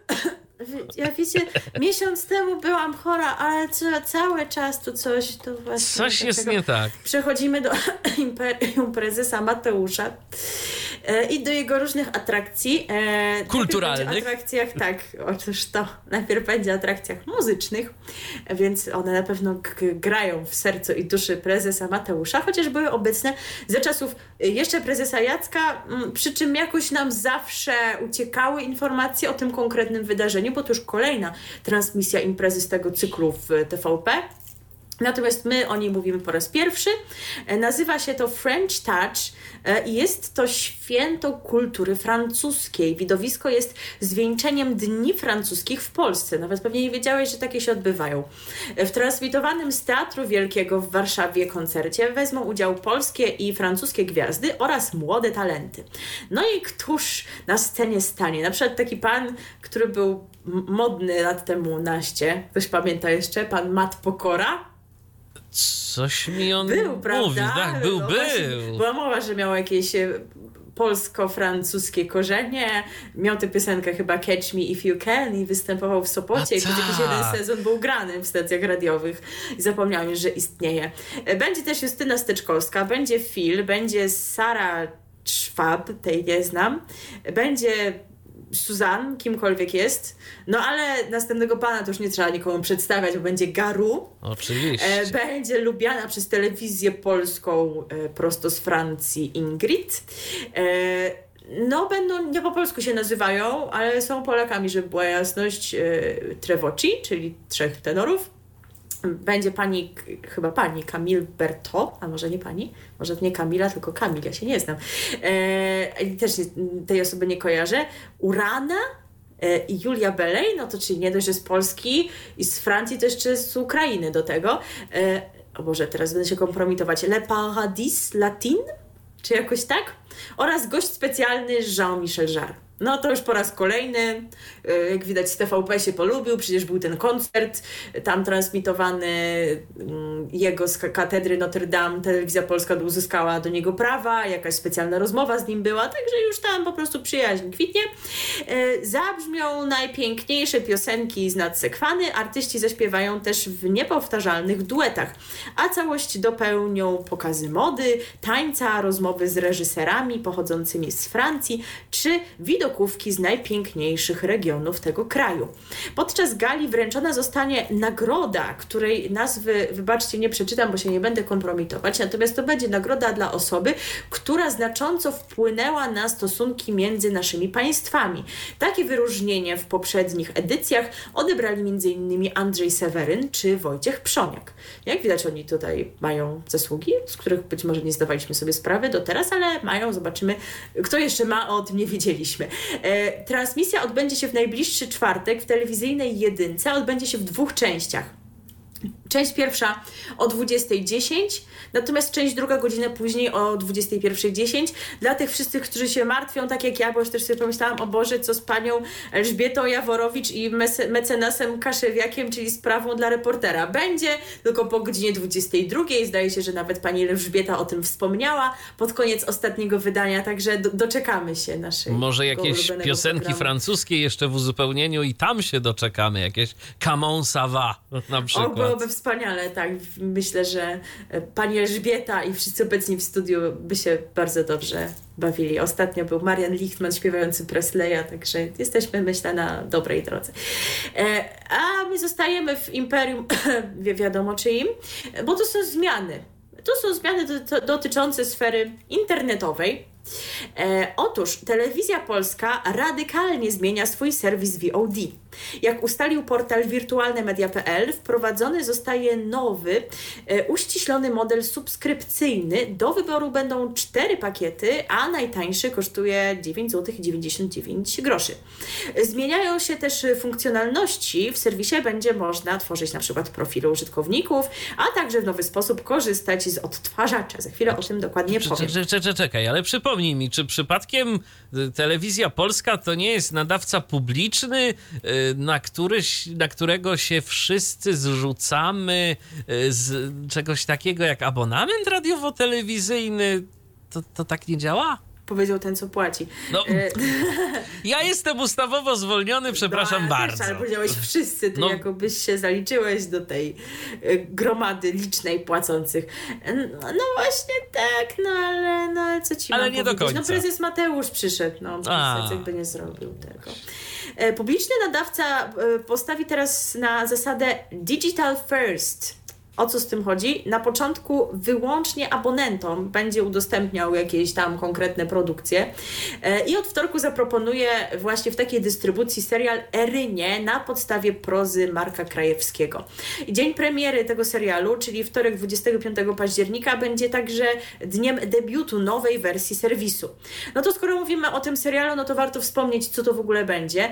Ja wiecie, miesiąc temu byłam chora, ale cały czas tu coś, to właśnie... Coś jest nie tak. Przechodzimy do (laughs) Imperium Prezesa Mateusza e, i do jego różnych atrakcji. E, Kulturalnych. atrakcjach, tak, otóż to. Najpierw będzie o atrakcjach muzycznych, więc one na pewno grają w sercu i duszy prezesa Mateusza, chociaż były obecne za czasów y, jeszcze prezesa Jacka, przy czym jakoś nam zawsze uciekały informacje o tym konkretnym wydarzeniu, bo to już kolejna transmisja imprezy z tego cyklu w TVP. Natomiast my o niej mówimy po raz pierwszy. E, Nazywa się to French Touch e, i jest to święto kultury francuskiej. Widowisko jest zwieńczeniem Dni Francuskich w Polsce. Nawet pewnie nie wiedziałeś, że takie się odbywają. E, W transmitowanym z Teatru Wielkiego w Warszawie koncercie wezmą udział polskie i francuskie gwiazdy oraz młode talenty. No i któż na scenie stanie? Na przykład taki pan, który był modny lat temu naście. Ktoś pamięta jeszcze? Pan Mat Pokora? Coś mi on Był, prawda? mówi. Tak, był, No właśnie, był. Była mowa, że miał jakieś e, polsko-francuskie korzenie. Miał tę piosenkę chyba Catch Me If You Can i występował w Sopocie. I przez jakiś jeden sezon był grany w stacjach radiowych. I zapomniałam już, że istnieje. E, Będzie też Justyna Steczkowska, będzie Phil, będzie Sara Schwab, tej nie znam. Będzie Suzanne, kimkolwiek jest. No ale następnego pana to już nie trzeba nikomu przedstawiać, bo będzie Garu. Oczywiście. E, będzie lubiana przez telewizję polską e, prosto z Francji Ingrid. E, no, będą, nie po polsku się nazywają, ale są Polakami, żeby była jasność, e, Trevoci, czyli trzech tenorów. Będzie pani, chyba pani Camille Berto, a może nie pani, może nie Kamila, tylko Kamil, ja się nie znam. E, też tej osoby nie kojarzę. Urana e, i Julia Belej, no to czyli nie dość, że z Polski i z Francji, to jeszcze z Ukrainy do tego. E, o Boże, teraz będę się kompromitować. Le Paradis Latin? Czy jakoś tak? Oraz gość specjalny Jean-Michel Jarre. No to już po raz kolejny, y, jak widać z TVP się polubił, przecież był ten koncert tam transmitowany mm, jego z ka- katedry Notre Dame, telewizja polska uzyskała do niego prawa, jakaś specjalna rozmowa z nim była, także już tam po prostu przyjaźń kwitnie. Y, Zabrzmią najpiękniejsze piosenki z nadsekwany, artyści zaśpiewają też w niepowtarzalnych duetach, a całość dopełnią pokazy mody, tańca, rozmowy z reżyserami pochodzącymi z Francji, czy widokówki z najpiękniejszych regionów tego kraju. Podczas gali wręczona zostanie nagroda, której nazwy, wybaczcie, nie przeczytam, bo się nie będę kompromitować, natomiast to będzie nagroda dla osoby, która znacząco wpłynęła na stosunki między naszymi państwami. Takie wyróżnienie w poprzednich edycjach odebrali m.in. Andrzej Seweryn czy Wojciech Przoniak. Jak widać, oni tutaj mają zasługi, z których być może nie zdawaliśmy sobie sprawy do teraz, ale mają, zobaczymy, kto jeszcze ma, o tym nie wiedzieliśmy. E, transmisja odbędzie się w najbliższy czwartek w telewizyjnej jedynce, odbędzie się w dwóch częściach. Część pierwsza o 20.10, natomiast część druga godzinę później o 21.10. Dla tych wszystkich, którzy się martwią, tak jak ja, bo już też sobie pomyślałam, o Boże, co z panią Elżbietą Jaworowicz i mecenasem Kaszewiakiem, czyli sprawą dla reportera. Będzie tylko po godzinie 22. Zdaje się, że nawet pani Elżbieta o tym wspomniała pod koniec ostatniego wydania, także do, doczekamy się naszej. Może jakieś piosenki programu. francuskie jeszcze w uzupełnieniu i tam się doczekamy, jakieś Camon Sava na przykład. Byłoby wspaniale, tak. Myślę, że e, pani Elżbieta i wszyscy obecni w studiu by się bardzo dobrze bawili. Ostatnio był Marian Lichtman śpiewający Presleya, także jesteśmy, myślę, na dobrej drodze. E, a my zostajemy w imperium, (coughs) wiadomo czyim, bo to są zmiany. To są zmiany dotyczące sfery internetowej. E, otóż telewizja polska radykalnie zmienia swój serwis VOD. Jak ustalił portal wirtualnemedia.pl, wprowadzony zostaje nowy, e, uściślony model subskrypcyjny. Do wyboru będą cztery pakiety, a najtańszy kosztuje 9,99 zł. Zmieniają się też funkcjonalności. W serwisie będzie można tworzyć na przykład profile użytkowników, a także w nowy sposób korzystać z odtwarzacza. Za chwilę o tym dokładnie powiem. Czekaj, ale przypomnij mi, czy przypadkiem y, telewizja polska to nie jest nadawca publiczny, y, na, któryś, na którego się wszyscy zrzucamy y, z czegoś takiego jak abonament radiowo-telewizyjny? To, to tak nie działa? Powiedział ten, co płaci. No, e, (laughs) ja jestem ustawowo zwolniony, przepraszam no, bardzo. Też, ale powiedziałeś wszyscy, to no. jakobyś się zaliczyłeś do tej e, gromady licznej płacących. No właśnie tak, no ale, no, ale co ci Ale nie powiedzieć? do końca. No prezes Mateusz przyszedł, no prezes jakby nie zrobił tego. E, publiczny nadawca postawi teraz na zasadę digital first o co z tym chodzi? Na początku wyłącznie abonentom będzie udostępniał jakieś tam konkretne produkcje e, i od wtorku zaproponuje właśnie w takiej dystrybucji serial Erynie na podstawie prozy Marka Krajewskiego. Dzień premiery tego serialu, czyli wtorek 25 października, będzie także dniem debiutu nowej wersji serwisu. No to skoro mówimy o tym serialu, no to warto wspomnieć, co to w ogóle będzie.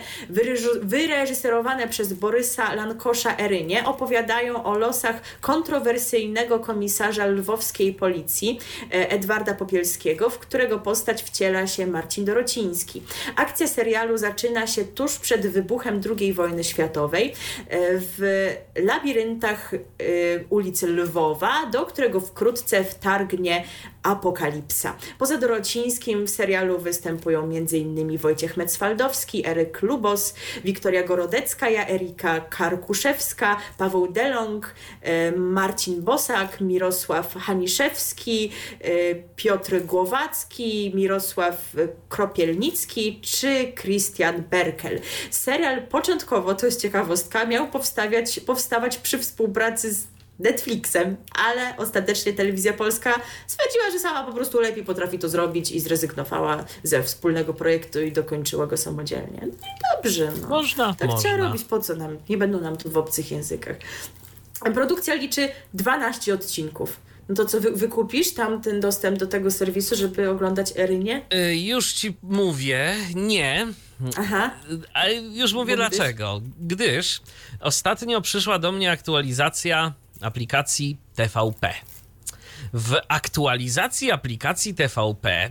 Wyreżyserowane przez Borysa Lankosza Erynie opowiadają o losach kontrowersyjnego komisarza lwowskiej policji e, Edwarda Popielskiego, w którego postać wciela się Marcin Dorociński. Akcja serialu zaczyna się tuż przed wybuchem II wojny światowej e, w labiryntach e, ulicy Lwowa, do którego wkrótce wtargnie apokalipsa. Poza Dorocińskim w serialu występują m.in. Wojciech Metzwaldowski, Eryk Lubos, Wiktoria Gorodecka, Erika Karkuszewska, Paweł Delong, Marcin Bosak, Mirosław Haniszewski, Piotr Głowacki, Mirosław Kropielnicki czy Christian Berkel. Serial początkowo, to jest ciekawostka, miał powstawać, powstawać przy współpracy z Netflixem, ale ostatecznie telewizja polska stwierdziła, że sama po prostu lepiej potrafi to zrobić i zrezygnowała ze wspólnego projektu i dokończyła go samodzielnie. No i dobrze. No. Można. Tak można. trzeba robić, po co nam? Nie będą nam tu w obcych językach. Produkcja liczy 12 odcinków. No to co, wy, wykupisz tam ten dostęp do tego serwisu, żeby oglądać Erynie? Yy, już ci mówię, nie. Aha. Ale już mówię Bo dlaczego. Gdyż? Gdyż ostatnio przyszła do mnie aktualizacja aplikacji TVP. W aktualizacji aplikacji TVP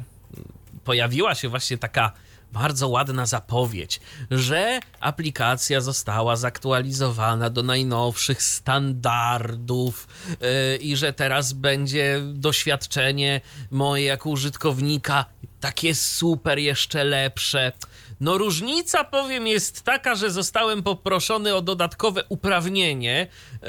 pojawiła się właśnie taka bardzo ładna zapowiedź, że aplikacja została zaktualizowana do najnowszych standardów yy, i że teraz będzie doświadczenie moje jako użytkownika takie super jeszcze lepsze. No różnica, powiem, jest taka, że zostałem poproszony o dodatkowe uprawnienie, yy,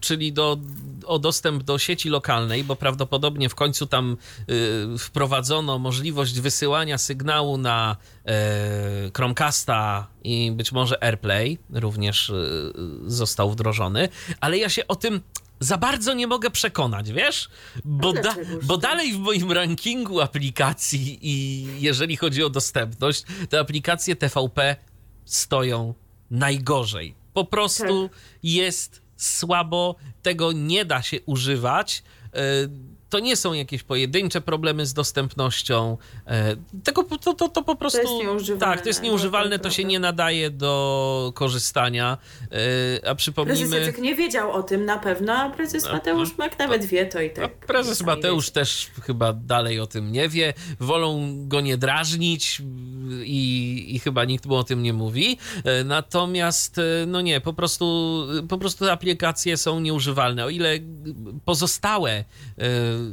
czyli do, o dostęp do sieci lokalnej, bo prawdopodobnie w końcu tam yy, wprowadzono możliwość wysyłania sygnału na yy, Chromecasta i być może AirPlay również został wdrożony, ale ja się o tym za bardzo nie mogę przekonać, wiesz? Bo, da, bo dalej w moim rankingu aplikacji i jeżeli chodzi o dostępność, te aplikacje TVP stoją najgorzej. Po prostu tak. jest słabo, tego nie da się używać. To nie są jakieś pojedyncze problemy z dostępnością, e, po- to, to, to po prostu... nieużywalne, Tak, to jest no, nieużywalne, to to się nie nadaje do korzystania, e, a Prezes przypomnijmy... Jacek nie wiedział o tym na pewno, a prezes Mateusz jak nawet wie, to i A tak. prezes sami Mateusz też chyba dalej o tym nie wie. Wolą go nie drażnić i, i chyba nikt mu o tym nie mówi. E, Natomiast, no nie, po prostu, po prostu aplikacje są nieużywalne. O ile pozostałe,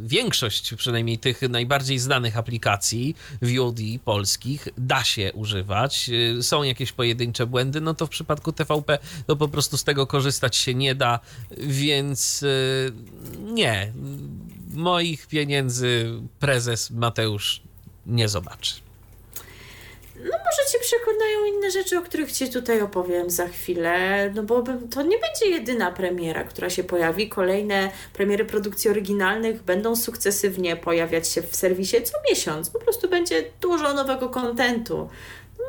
większość przynajmniej tych najbardziej znanych aplikacji VOD polskich da się używać. E, Są jakieś pojedyncze błędy, no to w przypadku TVP to po prostu z tego korzystać się nie da, więc e, nie. Moich pieniędzy prezes Mateusz nie zobaczy. Może cię przekonają inne rzeczy, o których ci tutaj opowiem za chwilę, no bo to nie będzie jedyna premiera, która się pojawi. Kolejne premiery produkcji oryginalnych będą sukcesywnie pojawiać się w serwisie co miesiąc. Po prostu będzie dużo nowego kontentu.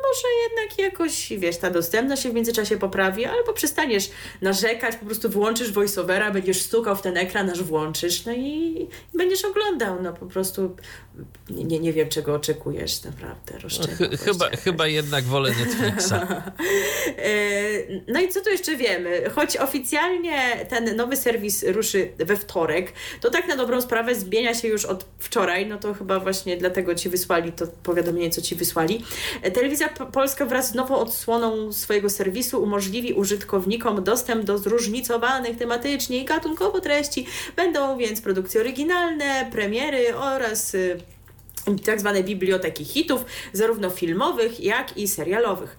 Może jednak jakoś, wiesz, ta dostępność się w międzyczasie poprawi, albo przestaniesz narzekać, po prostu wyłączysz voiceovera, będziesz stukał w ten ekran, aż włączysz, no i będziesz oglądał, no po prostu nie, nie, nie wiem, czego oczekujesz, naprawdę, chyba, chyba jednak wolę Netflixa. (laughs) E, No i co tu jeszcze wiemy? Choć oficjalnie ten nowy serwis ruszy we wtorek, to tak na dobrą sprawę zmienia się już od wczoraj, no to chyba właśnie dlatego ci wysłali to powiadomienie, co ci wysłali. E, Telewizja Polska wraz z nową odsłoną swojego serwisu umożliwi użytkownikom dostęp do zróżnicowanych tematycznie i gatunkowo treści. Będą więc produkcje oryginalne, premiery oraz y, tak zwane biblioteki hitów, zarówno filmowych, jak i serialowych.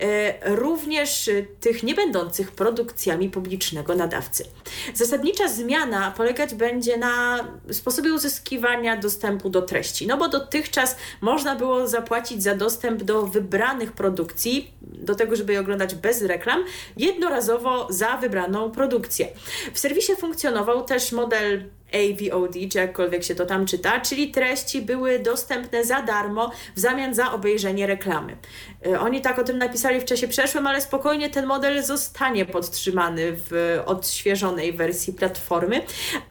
E, Również e, tych nie będących produkcjami publicznego nadawcy. Zasadnicza zmiana polegać będzie na sposobie uzyskiwania dostępu do treści, no bo dotychczas można było zapłacić za dostęp do wybranych produkcji, do tego, żeby je oglądać bez reklam, jednorazowo za wybraną produkcję. W serwisie funkcjonował też model AVOD, czy jakkolwiek się to tam czyta, czyli treści były dostępne za darmo w zamian za obejrzenie reklamy. Y, Oni tak o tym napisali w czasie przeszłym, ale spokojnie ten model zostanie podtrzymany w odświeżonej wersji platformy,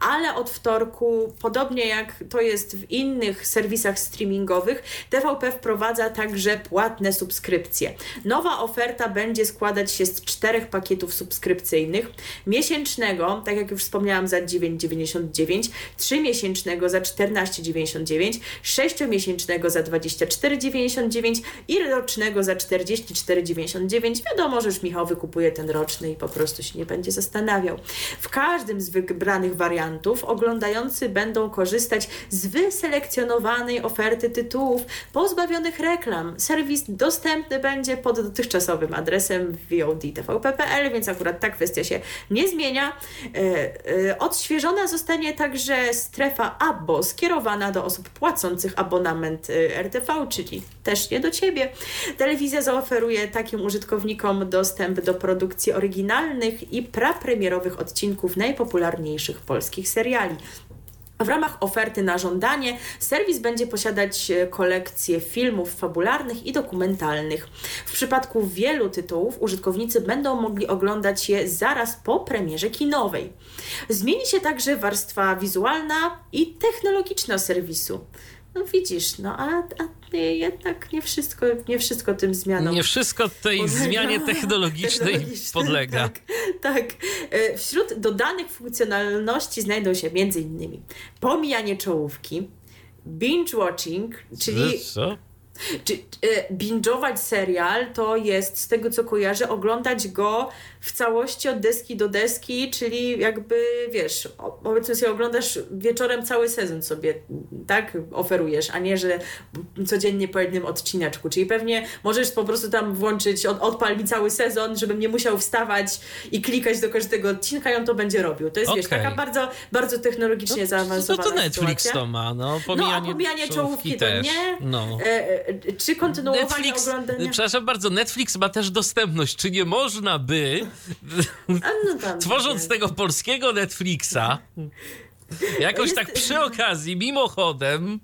ale od wtorku, podobnie jak to jest w innych serwisach streamingowych, TVP wprowadza także płatne subskrypcje. Nowa oferta będzie składać się z czterech pakietów subskrypcyjnych. Miesięcznego, tak jak już wspomniałam, za 9,99, trzymiesięcznego za 14,99, sześciomiesięcznego za 24,99 i rocznego za 44,99. Wiadomo, że już Michał wykupuje ten roczny i po prostu się nie będzie zastanawiał. W każdym z wybranych wariantów oglądający będą korzystać z wyselekcjonowanej oferty tytułów pozbawionych reklam. Serwis dostępny będzie pod dotychczasowym adresem VOD.tvp.pl, więc akurat ta kwestia się nie zmienia. E, e, Odświeżona zostanie także strefa ABO skierowana do osób płacących abonament e, RTV, czyli też nie do Ciebie. Telewizja zaoferuje takim użytkownikom dostęp do produkcji oryginalnych i prapremierowych odcinków najpopularniejszych polskich seriali. W ramach oferty na żądanie serwis będzie posiadać e, kolekcję filmów fabularnych i dokumentalnych. W przypadku wielu tytułów użytkownicy będą mogli oglądać je zaraz po premierze kinowej. Zmieni się także warstwa wizualna i technologiczna serwisu. No widzisz, no a, a nie, jednak nie wszystko, nie wszystko tym zmianom Nie wszystko tej podlega. zmianie (laughs) technologicznej Technologicznej, podlega. Tak, tak. E, Wśród dodanych funkcjonalności znajdą się m.in. pomijanie czołówki, binge watching, czyli Co? czy, e, binge'ować serial to jest, z tego co kojarzę, oglądać go w całości od deski do deski, czyli jakby, wiesz, powiedzmy sobie, oglądasz wieczorem cały sezon sobie, tak, oferujesz, a nie, że codziennie po jednym odcineczku, czyli pewnie możesz po prostu tam włączyć, od, odpal mi cały sezon, żebym nie musiał wstawać i klikać do każdego odcinka i on to będzie robił. To jest, wiesz, Okej. taka bardzo, bardzo technologicznie No zaawansowana to Netflix sytuacja. to ma, no. No, Pomijanie, a pomijanie czołówki to nie. No. E, e, czy kontynuowanie Netflix, oglądania... przepraszam bardzo, Netflix ma też dostępność. Czy nie można by, no tworząc nie. tego polskiego Netflixa, jakoś Jest- tak przy okazji, mimochodem,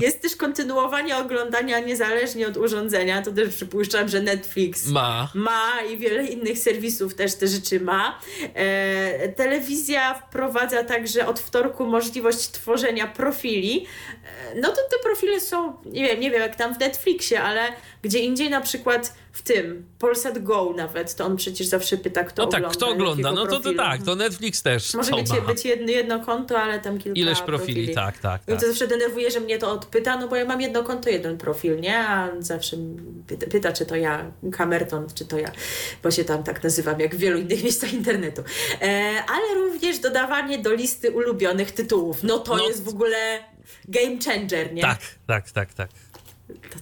Jest też kontynuowanie oglądania niezależnie od urządzenia. To też przypuszczam, że Netflix Ma. ma i wiele innych serwisów też te rzeczy ma. E, telewizja wprowadza także od wtorku możliwość tworzenia profili. E, no to te profile są, nie wiem, nie wiem jak tam w Netflixie, ale gdzie indziej na przykład w tym Polsat Go nawet, to on przecież zawsze pyta, kto No tak, ogląda. kto ogląda? No to, to tak, to Netflix też Może być, być jedno, jedno konto, ale tam kilka Ileś profili, tak, tak, I tak. to zawsze denerwuje, że mnie to odpyta, no bo ja mam jedno konto, jeden profil, nie? A on zawsze pyta, pyta, czy to ja, Kamerton, czy to ja, bo się tam tak nazywam, jak w wielu innych miejscach internetu. E, ale również dodawanie do listy ulubionych tytułów. No to No. jest w ogóle game changer, nie? Tak, tak, tak, tak.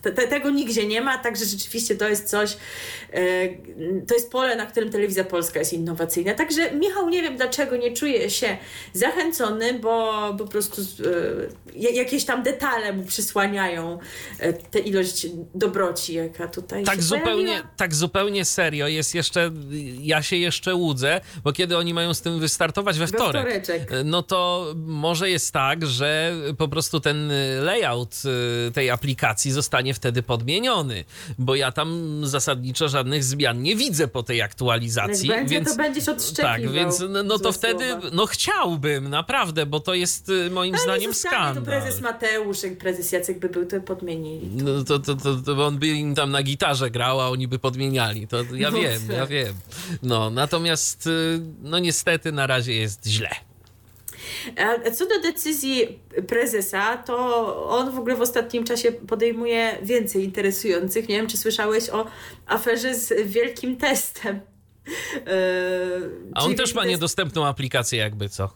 Te, te, tego nigdzie nie ma, także rzeczywiście to jest coś, e, to jest pole, na którym telewizja polska jest innowacyjna. Także Michał, nie wiem dlaczego nie czuje się zachęcony, bo po prostu e, jakieś tam detale mu przysłaniają e, tę ilość dobroci, jaka tutaj Tak zupełnie, pojawiła. tak zupełnie serio. Jest jeszcze, ja się jeszcze łudzę, bo kiedy oni mają z tym wystartować we wtorek, no to może jest tak, że po prostu ten layout tej aplikacji zostanie wtedy podmieniony, bo ja tam zasadniczo żadnych zmian nie widzę po tej aktualizacji. Będzie, więc to będziesz odszczekiwał tak, więc no, no to wtedy, słowa. no chciałbym, naprawdę, bo to jest y, moim Ale zdaniem skandal. to prezes Mateusz, jak prezes Jacek by był, to podmienili. No to, to, to, to on by im tam na gitarze grał, a oni by podmieniali. To ja No wiem, tak. ja wiem. No, natomiast y, no niestety na razie jest źle. A co do decyzji prezesa, to on w ogóle w ostatnim czasie podejmuje więcej interesujących. Nie wiem, czy słyszałeś o aferze z wielkim testem. Eee, A on też ma test- niedostępną aplikację jakby co.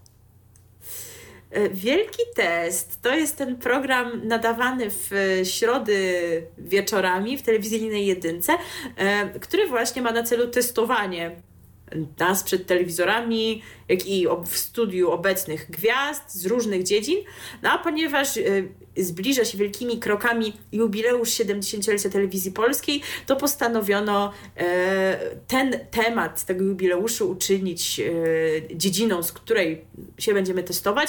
E, Wielki Test to jest ten program nadawany w e, środy wieczorami w telewizyjnej jedynce, e, który właśnie ma na celu testowanie nas przed telewizorami, jak i w studiu obecnych gwiazd z różnych dziedzin. No a ponieważ e, zbliża się wielkimi krokami jubileusz 70-lecia telewizji polskiej, to postanowiono e, ten temat tego jubileuszu uczynić e, dziedziną, z której się będziemy testować.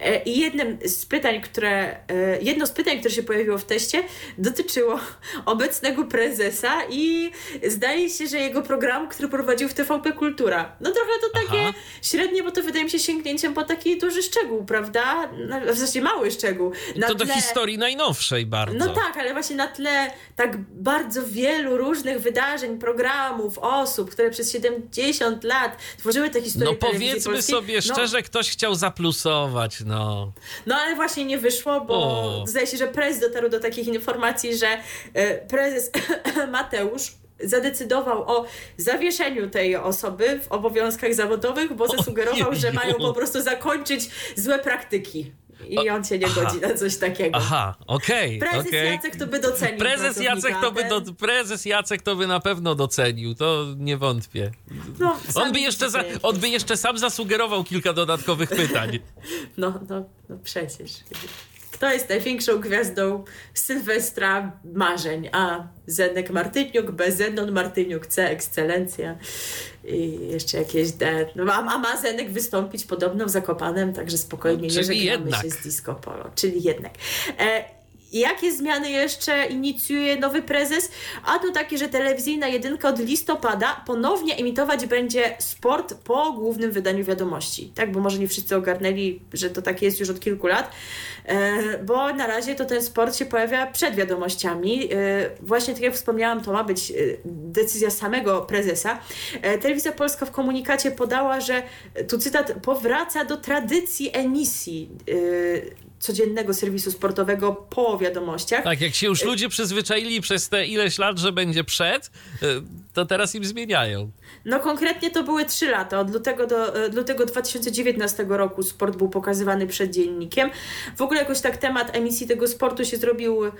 E, I jednym z pytań, które, jedno z pytań, które się pojawiło w teście, dotyczyło (laughs) obecnego prezesa i zdaje się, że jego program, który prowadził w TVP Kultura. No trochę to takie Aha. średnie, bo to wydaje mi się sięgnięciem po taki duży szczegół, prawda? W zasadzie mały szczegół. Na do tle- historii najnowszej bardzo. no tak, ale właśnie na tle tak bardzo wielu różnych wydarzeń, programów, osób, które przez 70 lat tworzyły te historie No powiedzmy sobie no, szczerze, ktoś chciał zaplusować, no. No ale właśnie nie wyszło, bo O. zdaje się, że prezes dotarł do takich informacji, że e, prezes (clears throat) Mateusz zadecydował o zawieszeniu tej osoby w obowiązkach zawodowych, bo (laughs) zasugerował, że mają po prostu zakończyć złe praktyki. I on się nie Aha. godzi na coś takiego. Aha, okej, Prezes okej. Jacek to by docenił. Prezes Jacek, to by do, prezes Jacek to by na pewno docenił, to nie wątpię. No, On by, jeszcze za, on by jeszcze sam zasugerował kilka dodatkowych pytań. (laughs) No, no, no przecież. Kto jest największą gwiazdą Sylwestra marzeń? A. Zenek Martyniuk, B. Zenon Martyniuk, C. Ekscelencja i jeszcze jakieś D. No, a, a ma Zenek wystąpić podobno w Zakopanem, także spokojnie, No, nie żegnamy jednak. się z disco polo. Czyli jednak. E, Jakie zmiany jeszcze inicjuje nowy prezes? A to takie, że telewizyjna jedynka od listopada ponownie emitować będzie sport po głównym wydaniu wiadomości. Tak, bo może nie wszyscy ogarnęli, że to tak jest już od kilku lat, e, bo na razie to ten sport się pojawia przed wiadomościami. E, właśnie tak jak wspomniałam, to ma być e, decyzja samego prezesa. Telewizja Polska w komunikacie podała, że, tu cytat, powraca do tradycji emisji codziennego serwisu sportowego po wiadomościach. Tak, jak się już ludzie przyzwyczaili przez te ileś lat, że będzie przed, y, to teraz im zmieniają. No konkretnie to były trzy lata. Od lutego do e, lutego 2019 roku sport był pokazywany przed dziennikiem. W ogóle jakoś tak temat emisji tego sportu się zrobił e,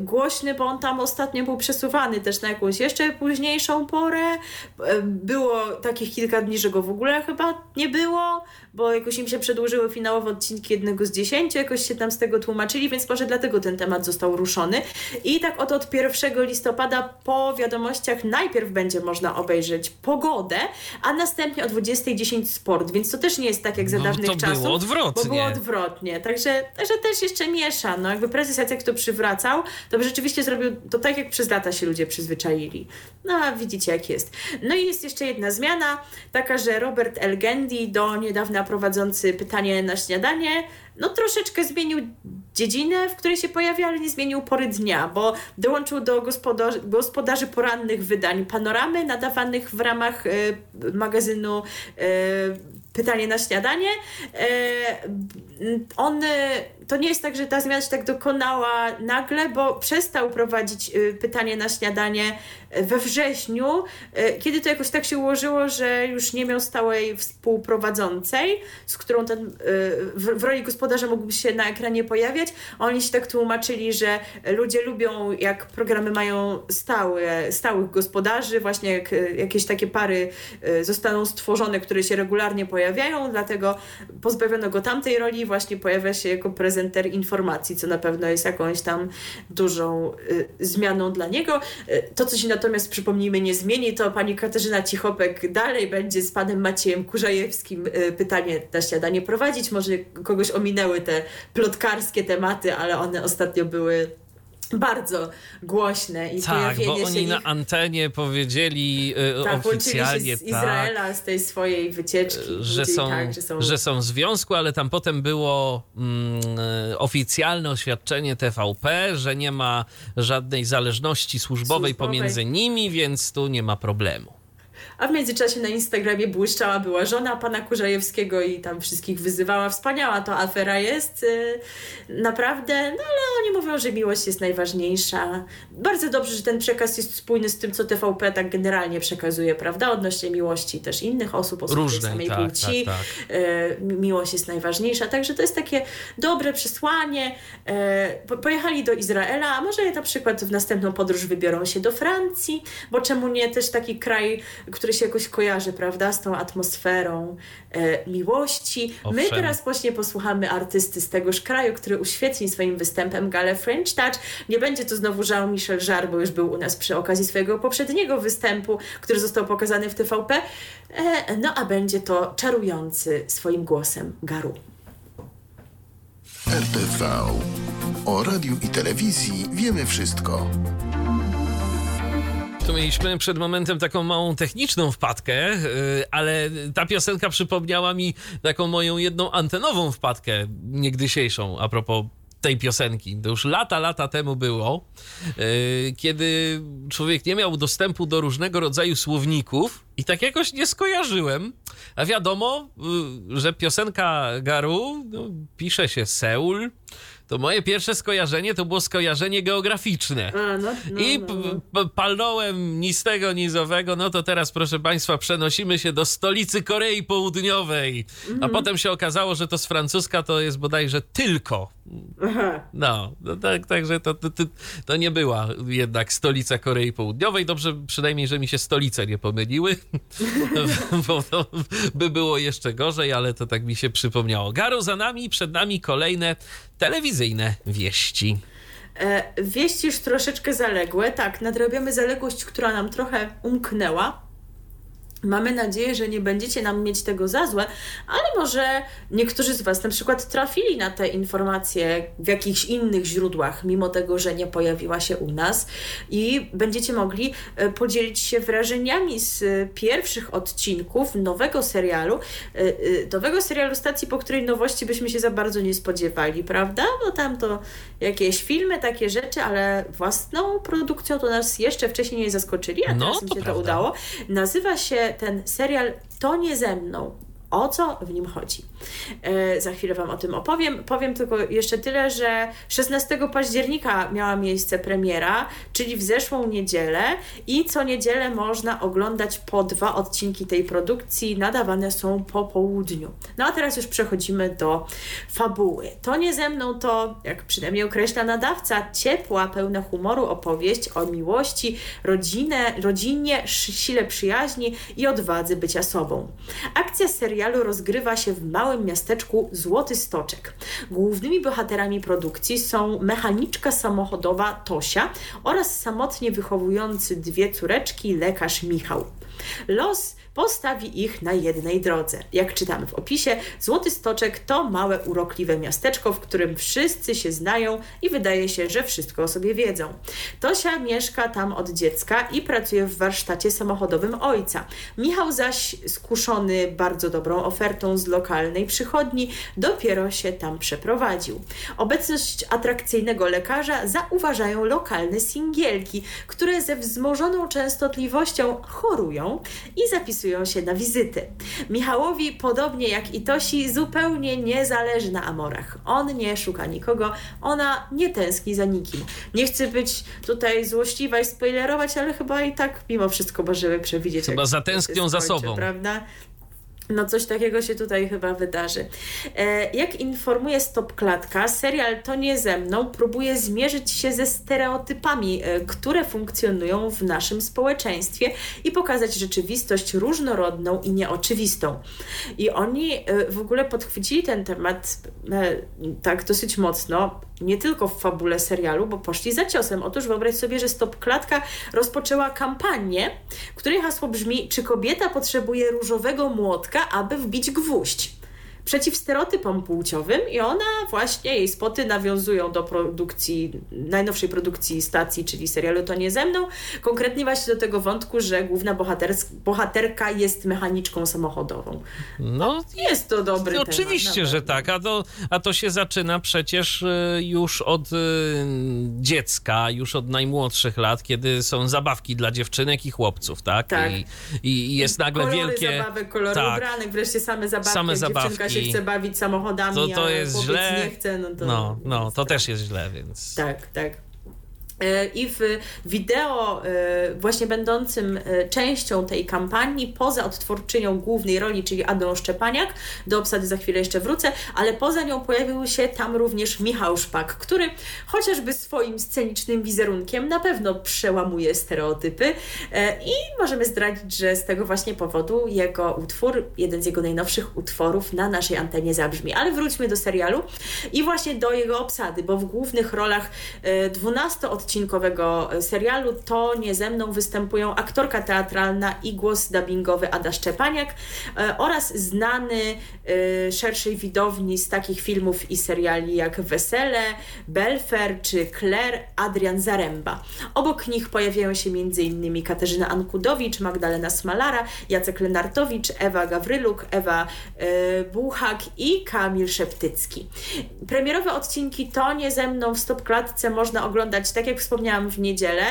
głośny, bo on tam ostatnio był przesuwany też na jakąś jeszcze późniejszą porę. E, Było takich kilka dni, że go w ogóle chyba nie było, bo jakoś im się przedłużyły finałowe odcinki jednego z dziesięciu, jakoś się tam z tego tłumaczyli, więc może dlatego ten temat został ruszony. I tak oto od 1 listopada po wiadomościach najpierw będzie można obejrzeć pogodę, a następnie o 20.10 sport, więc to też nie jest tak jak za No, dawnych to czasów. było odwrotnie. Bo było odwrotnie, także, także też jeszcze miesza. No jakby prezes Jacek to przywracał, to by rzeczywiście zrobił to tak, jak przez lata się ludzie przyzwyczaili. No a widzicie jak jest. No i jest jeszcze jedna zmiana, taka, że Robert Elgendi, do niedawna prowadzący pytanie na śniadanie, no troszeczkę zmienił dziedzinę, w której się pojawia, ale nie zmienił pory dnia, bo dołączył do gospodarzy, gospodarzy porannych wydań panoramy nadawanych w ramach e, magazynu e, Pytanie na śniadanie. E, on, to nie jest tak, że ta zmiana się tak dokonała nagle, bo przestał prowadzić e, pytanie na śniadanie we wrześniu, e, kiedy to jakoś tak się ułożyło, że już nie miał stałej współprowadzącej, z którą ten, w, roli gospodarza mógłby się na ekranie pojawiać. Oni się tak tłumaczyli, że ludzie lubią, jak programy mają stałe, stałych gospodarzy, właśnie jak jakieś takie pary zostaną stworzone, które się regularnie pojawiają, dlatego pozbawiono go tamtej roli właśnie pojawia się jako prezenter informacji, co na pewno jest jakąś tam dużą y, zmianą dla niego. Y, to, co się natomiast, przypomnijmy, nie zmieni, to pani Katarzyna Cichopek dalej będzie z panem Maciejem Kurzajewskim y, pytanie na śniadanie prowadzić. Może kogoś ominęły te plotkarskie tematy, ale one ostatnio były bardzo głośne i Tak, bo oni na antenie powiedzieli y, tak, oficjalnie z tak, Izraela z tej swojej wycieczki. że Powiedzieli są, tak, że są że są w związku, ale tam potem było mm, y, oficjalne oświadczenie TVP, że nie ma żadnej zależności służbowej, Służbowej. pomiędzy nimi, więc tu nie ma problemu. A w międzyczasie na Instagramie błyszczała była żona pana Kurzajewskiego i tam wszystkich wyzywała. Wspaniała to afera jest. Yy, naprawdę. No ale oni mówią, że miłość jest najważniejsza. Bardzo dobrze, że ten przekaz jest spójny z tym, co TVP tak generalnie przekazuje, prawda? Odnośnie miłości też innych osób, osób Różnej, samej tak, płci. tak, Yy, miłość jest najważniejsza. Także to jest takie dobre przesłanie. Po, pojechali do Izraela, a może na przykład w następną podróż wybiorą się do Francji, bo czemu nie też taki kraj, który się jakoś kojarzy, prawda, z tą atmosferą e, miłości. My Owszem. teraz właśnie posłuchamy artysty z tegoż kraju, który uświetni swoim występem galę French Touch. Nie będzie to znowu Jean-Michel Jarre, bo już był u nas przy okazji swojego poprzedniego występu, który został pokazany w TVP. E, no a będzie to czarujący swoim głosem Garu. RTV. O radiu i telewizji wiemy wszystko. Tu mieliśmy przed momentem taką małą techniczną wpadkę, yy, ale ta piosenka przypomniała mi taką moją jedną antenową wpadkę niegdysiejszą a propos tej piosenki. To już lata, lata temu było, yy, kiedy człowiek nie miał dostępu do różnego rodzaju słowników i tak jakoś nie skojarzyłem. A wiadomo, yy, że piosenka Garu no, pisze się Seul. To moje pierwsze skojarzenie to było skojarzenie geograficzne. A, no, no, I no, no. palnąłem ni z tego, ni z owego. No to teraz, proszę Państwa, przenosimy się do stolicy Korei Południowej. A Mhm. potem się okazało, że to z francuska to jest bodajże tylko. Aha. No, no tak, także to, to, to, to nie była jednak stolica Korei Południowej. Dobrze przynajmniej, że mi się stolice nie pomyliły, (laughs) bo to by było jeszcze gorzej, ale to tak mi się przypomniało. Garo za nami, przed nami kolejne telewizyjne wieści. E, wieści już troszeczkę zaległe. Tak, nadrabiamy zaległość, która nam trochę umknęła. Mamy nadzieję, że nie będziecie nam mieć tego za złe, ale może niektórzy z Was na przykład trafili na te informacje w jakichś innych źródłach, mimo tego, że nie pojawiła się u nas i będziecie mogli e, podzielić się wrażeniami z e, pierwszych odcinków nowego serialu, e, nowego serialu stacji, po której nowości byśmy się za bardzo nie spodziewali, prawda? Bo tam to jakieś filmy, takie rzeczy, ale własną produkcją to nas jeszcze wcześniej nie zaskoczyli, a No, teraz im to się to prawda. udało. Nazywa się ten serial To nie ze mną. O co w nim chodzi? E, za chwilę Wam o tym opowiem. Powiem tylko jeszcze tyle, że 16 października miała miejsce premiera, czyli w zeszłą niedzielę i co niedzielę można oglądać po dwa odcinki tej produkcji. Nadawane są po południu. No a teraz już przechodzimy do fabuły. To nie ze mną to, jak przynajmniej określa nadawca, ciepła, pełna humoru opowieść o miłości, rodzinę, rodzinie, sile przyjaźni i odwadze bycia sobą. Akcja serialu rozgrywa się w małym małym miasteczku Złoty Stoczek. Głównymi bohaterami produkcji są mechaniczka samochodowa Tosia oraz samotnie wychowujący dwie córeczki lekarz Michał. Los postawi ich na jednej drodze. Jak czytamy w opisie, Złoty Stoczek to małe, urokliwe miasteczko, w którym wszyscy się znają i wydaje się, że wszystko o sobie wiedzą. Tosia mieszka tam od dziecka i pracuje w warsztacie samochodowym ojca. Michał zaś, skuszony bardzo dobrą ofertą z lokalnej przychodni, dopiero się tam przeprowadził. Obecność atrakcyjnego lekarza zauważają lokalne singielki, które ze wzmożoną częstotliwością chorują i zapisują zapisują się na wizyty. Michałowi, podobnie jak i Tosi, zupełnie nie zależy na Amorach. On nie szuka nikogo, ona nie tęskni za nikim. Nie chcę być tutaj złośliwa i spoilerować, ale chyba i tak mimo wszystko możemy przewidzieć. Chyba zatęsknią za sobą. Prawda? No coś takiego się tutaj chyba wydarzy. E, jak informuje Stop Klatka, serial To nie ze mną próbuje zmierzyć się ze stereotypami, e, które funkcjonują w naszym społeczeństwie i pokazać rzeczywistość różnorodną i nieoczywistą. I oni e, w ogóle podchwycili ten temat tak dosyć mocno, nie tylko w fabule serialu, bo poszli za ciosem. Otóż wyobraź sobie, że Stop Klatka rozpoczęła kampanię, której hasło brzmi: Czy kobieta potrzebuje różowego młotka, aby wbić gwóźdź? Przeciw stereotypom płciowym i ona właśnie, jej spoty nawiązują do produkcji, najnowszej produkcji stacji, czyli serialu To nie ze mną, konkretnie właśnie do tego wątku, że główna bohaterka jest mechaniczką samochodową. No, jest to dobry temat. Oczywiście, że tak, a to, a to się zaczyna przecież y, już od y, dziecka, już od najmłodszych lat, kiedy są zabawki dla dziewczynek i chłopców, tak? tak. I, i jest nagle kolory wielkie... zabawek, kolory tak. ubranek, wreszcie same zabawki, same zabawki się chce bawić samochodami, to, to jest źle. nie chce, no to... No, no to też jest źle, więc... Tak, tak. E, I w wideo, e, właśnie będącym e, częścią tej kampanii, poza odtwórczynią głównej roli, czyli Adą Szczepaniak, do obsady za chwilę jeszcze wrócę, ale poza nią pojawił się tam również Michał Szpak, który chociażby swoim scenicznym wizerunkiem na pewno przełamuje stereotypy i możemy zdradzić, że z tego właśnie powodu jego utwór, jeden z jego najnowszych utworów na naszej antenie zabrzmi. Ale wróćmy do serialu i właśnie do jego obsady, bo w głównych rolach 12 odcinków odcinkowego serialu To nie ze mną występują aktorka teatralna i głos dubbingowy Ada Szczepaniak e, oraz znany e, szerszej widowni z takich filmów i seriali jak Wesele, Belfer czy Claire Adrian Zaremba. Obok nich pojawiają się m.in. Katarzyna Ankudowicz, Magdalena Smalara, Jacek Lenartowicz, Ewa Gawryluk, Ewa e, Buchak i Kamil Szeptycki. Premierowe odcinki To nie ze mną w stopklatce można oglądać tak jak wspomniałam, w niedzielę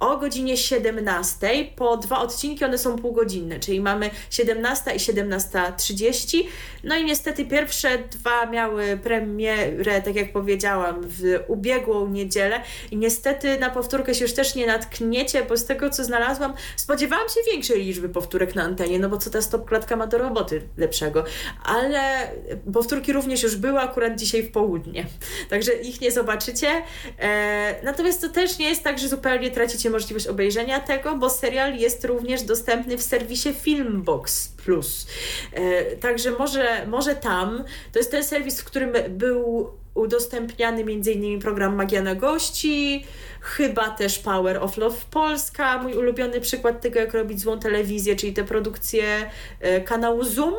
o godzinie 17. Po dwa odcinki, one są półgodzinne, czyli mamy 17 i 17.30. No i niestety pierwsze dwa miały premierę, tak jak powiedziałam, w ubiegłą niedzielę i niestety na powtórkę się już też nie natkniecie, bo z tego co znalazłam, spodziewałam się większej liczby powtórek na antenie, no bo co ta stopklatka ma do roboty lepszego, ale powtórki również już były akurat dzisiaj w południe, także ich nie zobaczycie. E, natomiast to też nie jest tak, że zupełnie tracicie możliwość obejrzenia tego, bo serial jest również dostępny w serwisie Filmbox Plus. E, także może, może tam, to jest ten serwis, w którym był udostępniany m.in. program Magia na Gości, chyba też Power of Love Polska, mój ulubiony przykład tego, jak robić złą telewizję, czyli te produkcje e, kanału Zoom.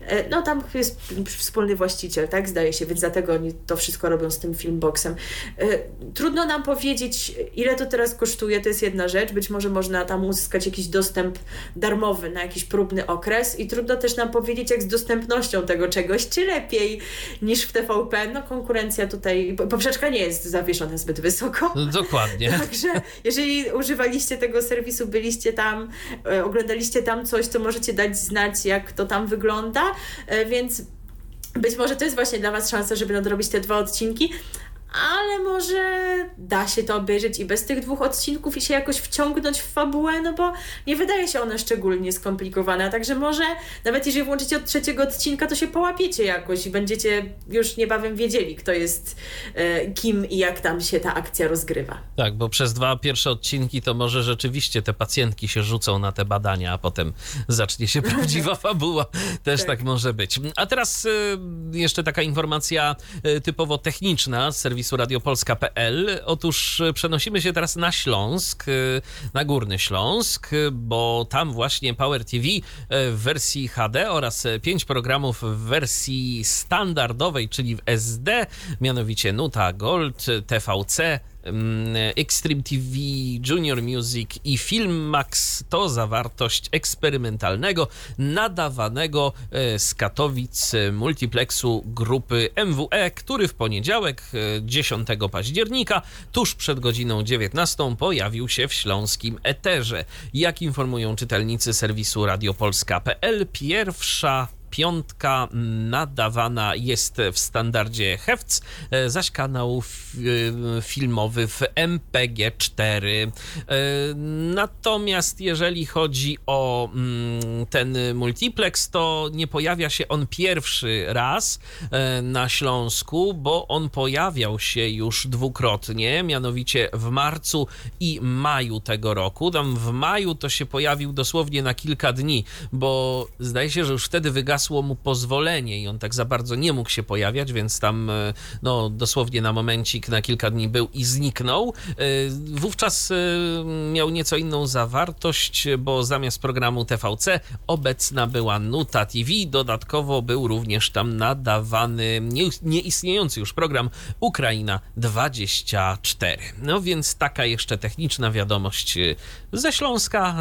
E, no tam jest wspólny właściciel, tak, zdaje się, więc dlatego oni to wszystko robią z tym filmboxem. E, trudno nam powiedzieć, ile to teraz kosztuje, to jest jedna rzecz, być może można tam uzyskać jakiś dostęp darmowy na jakiś próbny okres i trudno też nam powiedzieć, jak z dostępnością tego czegoś, czy lepiej niż w TVP, no konkurencja tutaj, poprzeczka nie jest zawieszona zbyt wysoko. No, dokładnie. (laughs) Także jeżeli używaliście tego serwisu, byliście tam, e, oglądaliście tam coś, to możecie dać znać, jak to tam wygląda, e, więc być może to jest właśnie dla Was szansa, żeby nadrobić te dwa odcinki, ale może da się to obejrzeć i bez tych dwóch odcinków i się jakoś wciągnąć w fabułę, no bo nie wydaje się ona szczególnie skomplikowana, także może nawet jeżeli włączycie od trzeciego odcinka, to się połapiecie jakoś i będziecie już niebawem wiedzieli, kto jest e, kim i jak tam się ta akcja rozgrywa. Tak, bo przez dwa pierwsze odcinki to może rzeczywiście te pacjentki się rzucą na te badania, a potem zacznie się (laughs) prawdziwa fabuła. Też tak. tak może być. A teraz y, jeszcze taka informacja y, typowo techniczna z serwisu radiopolska.pl. Otóż y, przenosimy się teraz na Śląsk, na Górny Śląsk, bo tam właśnie Power TV w wersji HD oraz pięć programów w wersji standardowej, czyli w SD, mianowicie Nuta Gold, TVC, Extreme TV, Junior Music i Film Max to zawartość eksperymentalnego nadawanego e, z Katowic multiplexu grupy MWE, który w poniedziałek 10 e, października tuż przed godziną 19 pojawił się w śląskim eterze. Jak informują czytelnicy serwisu radiopolska.pl, pierwsza piątka nadawana jest w standardzie HEFC, e, zaś kanał e, filmowy w MPG4. E, natomiast jeżeli chodzi o mm, ten multiplex, to nie pojawia się on pierwszy raz na Śląsku, bo on pojawiał się już dwukrotnie, mianowicie w marcu i maju tego roku. Tam w maju to się pojawił dosłownie na kilka dni, bo zdaje się, że już wtedy wygasł wygasło mu pozwolenie i on tak za bardzo nie mógł się pojawiać, więc tam e, no, dosłownie na momencik, na kilka dni był i zniknął. E, wówczas e, miał nieco inną zawartość, bo zamiast programu TVC obecna była Nuta TV. Dodatkowo był również tam nadawany nieistniejący już program Ukraina 24. No więc taka jeszcze techniczna wiadomość ze Śląska.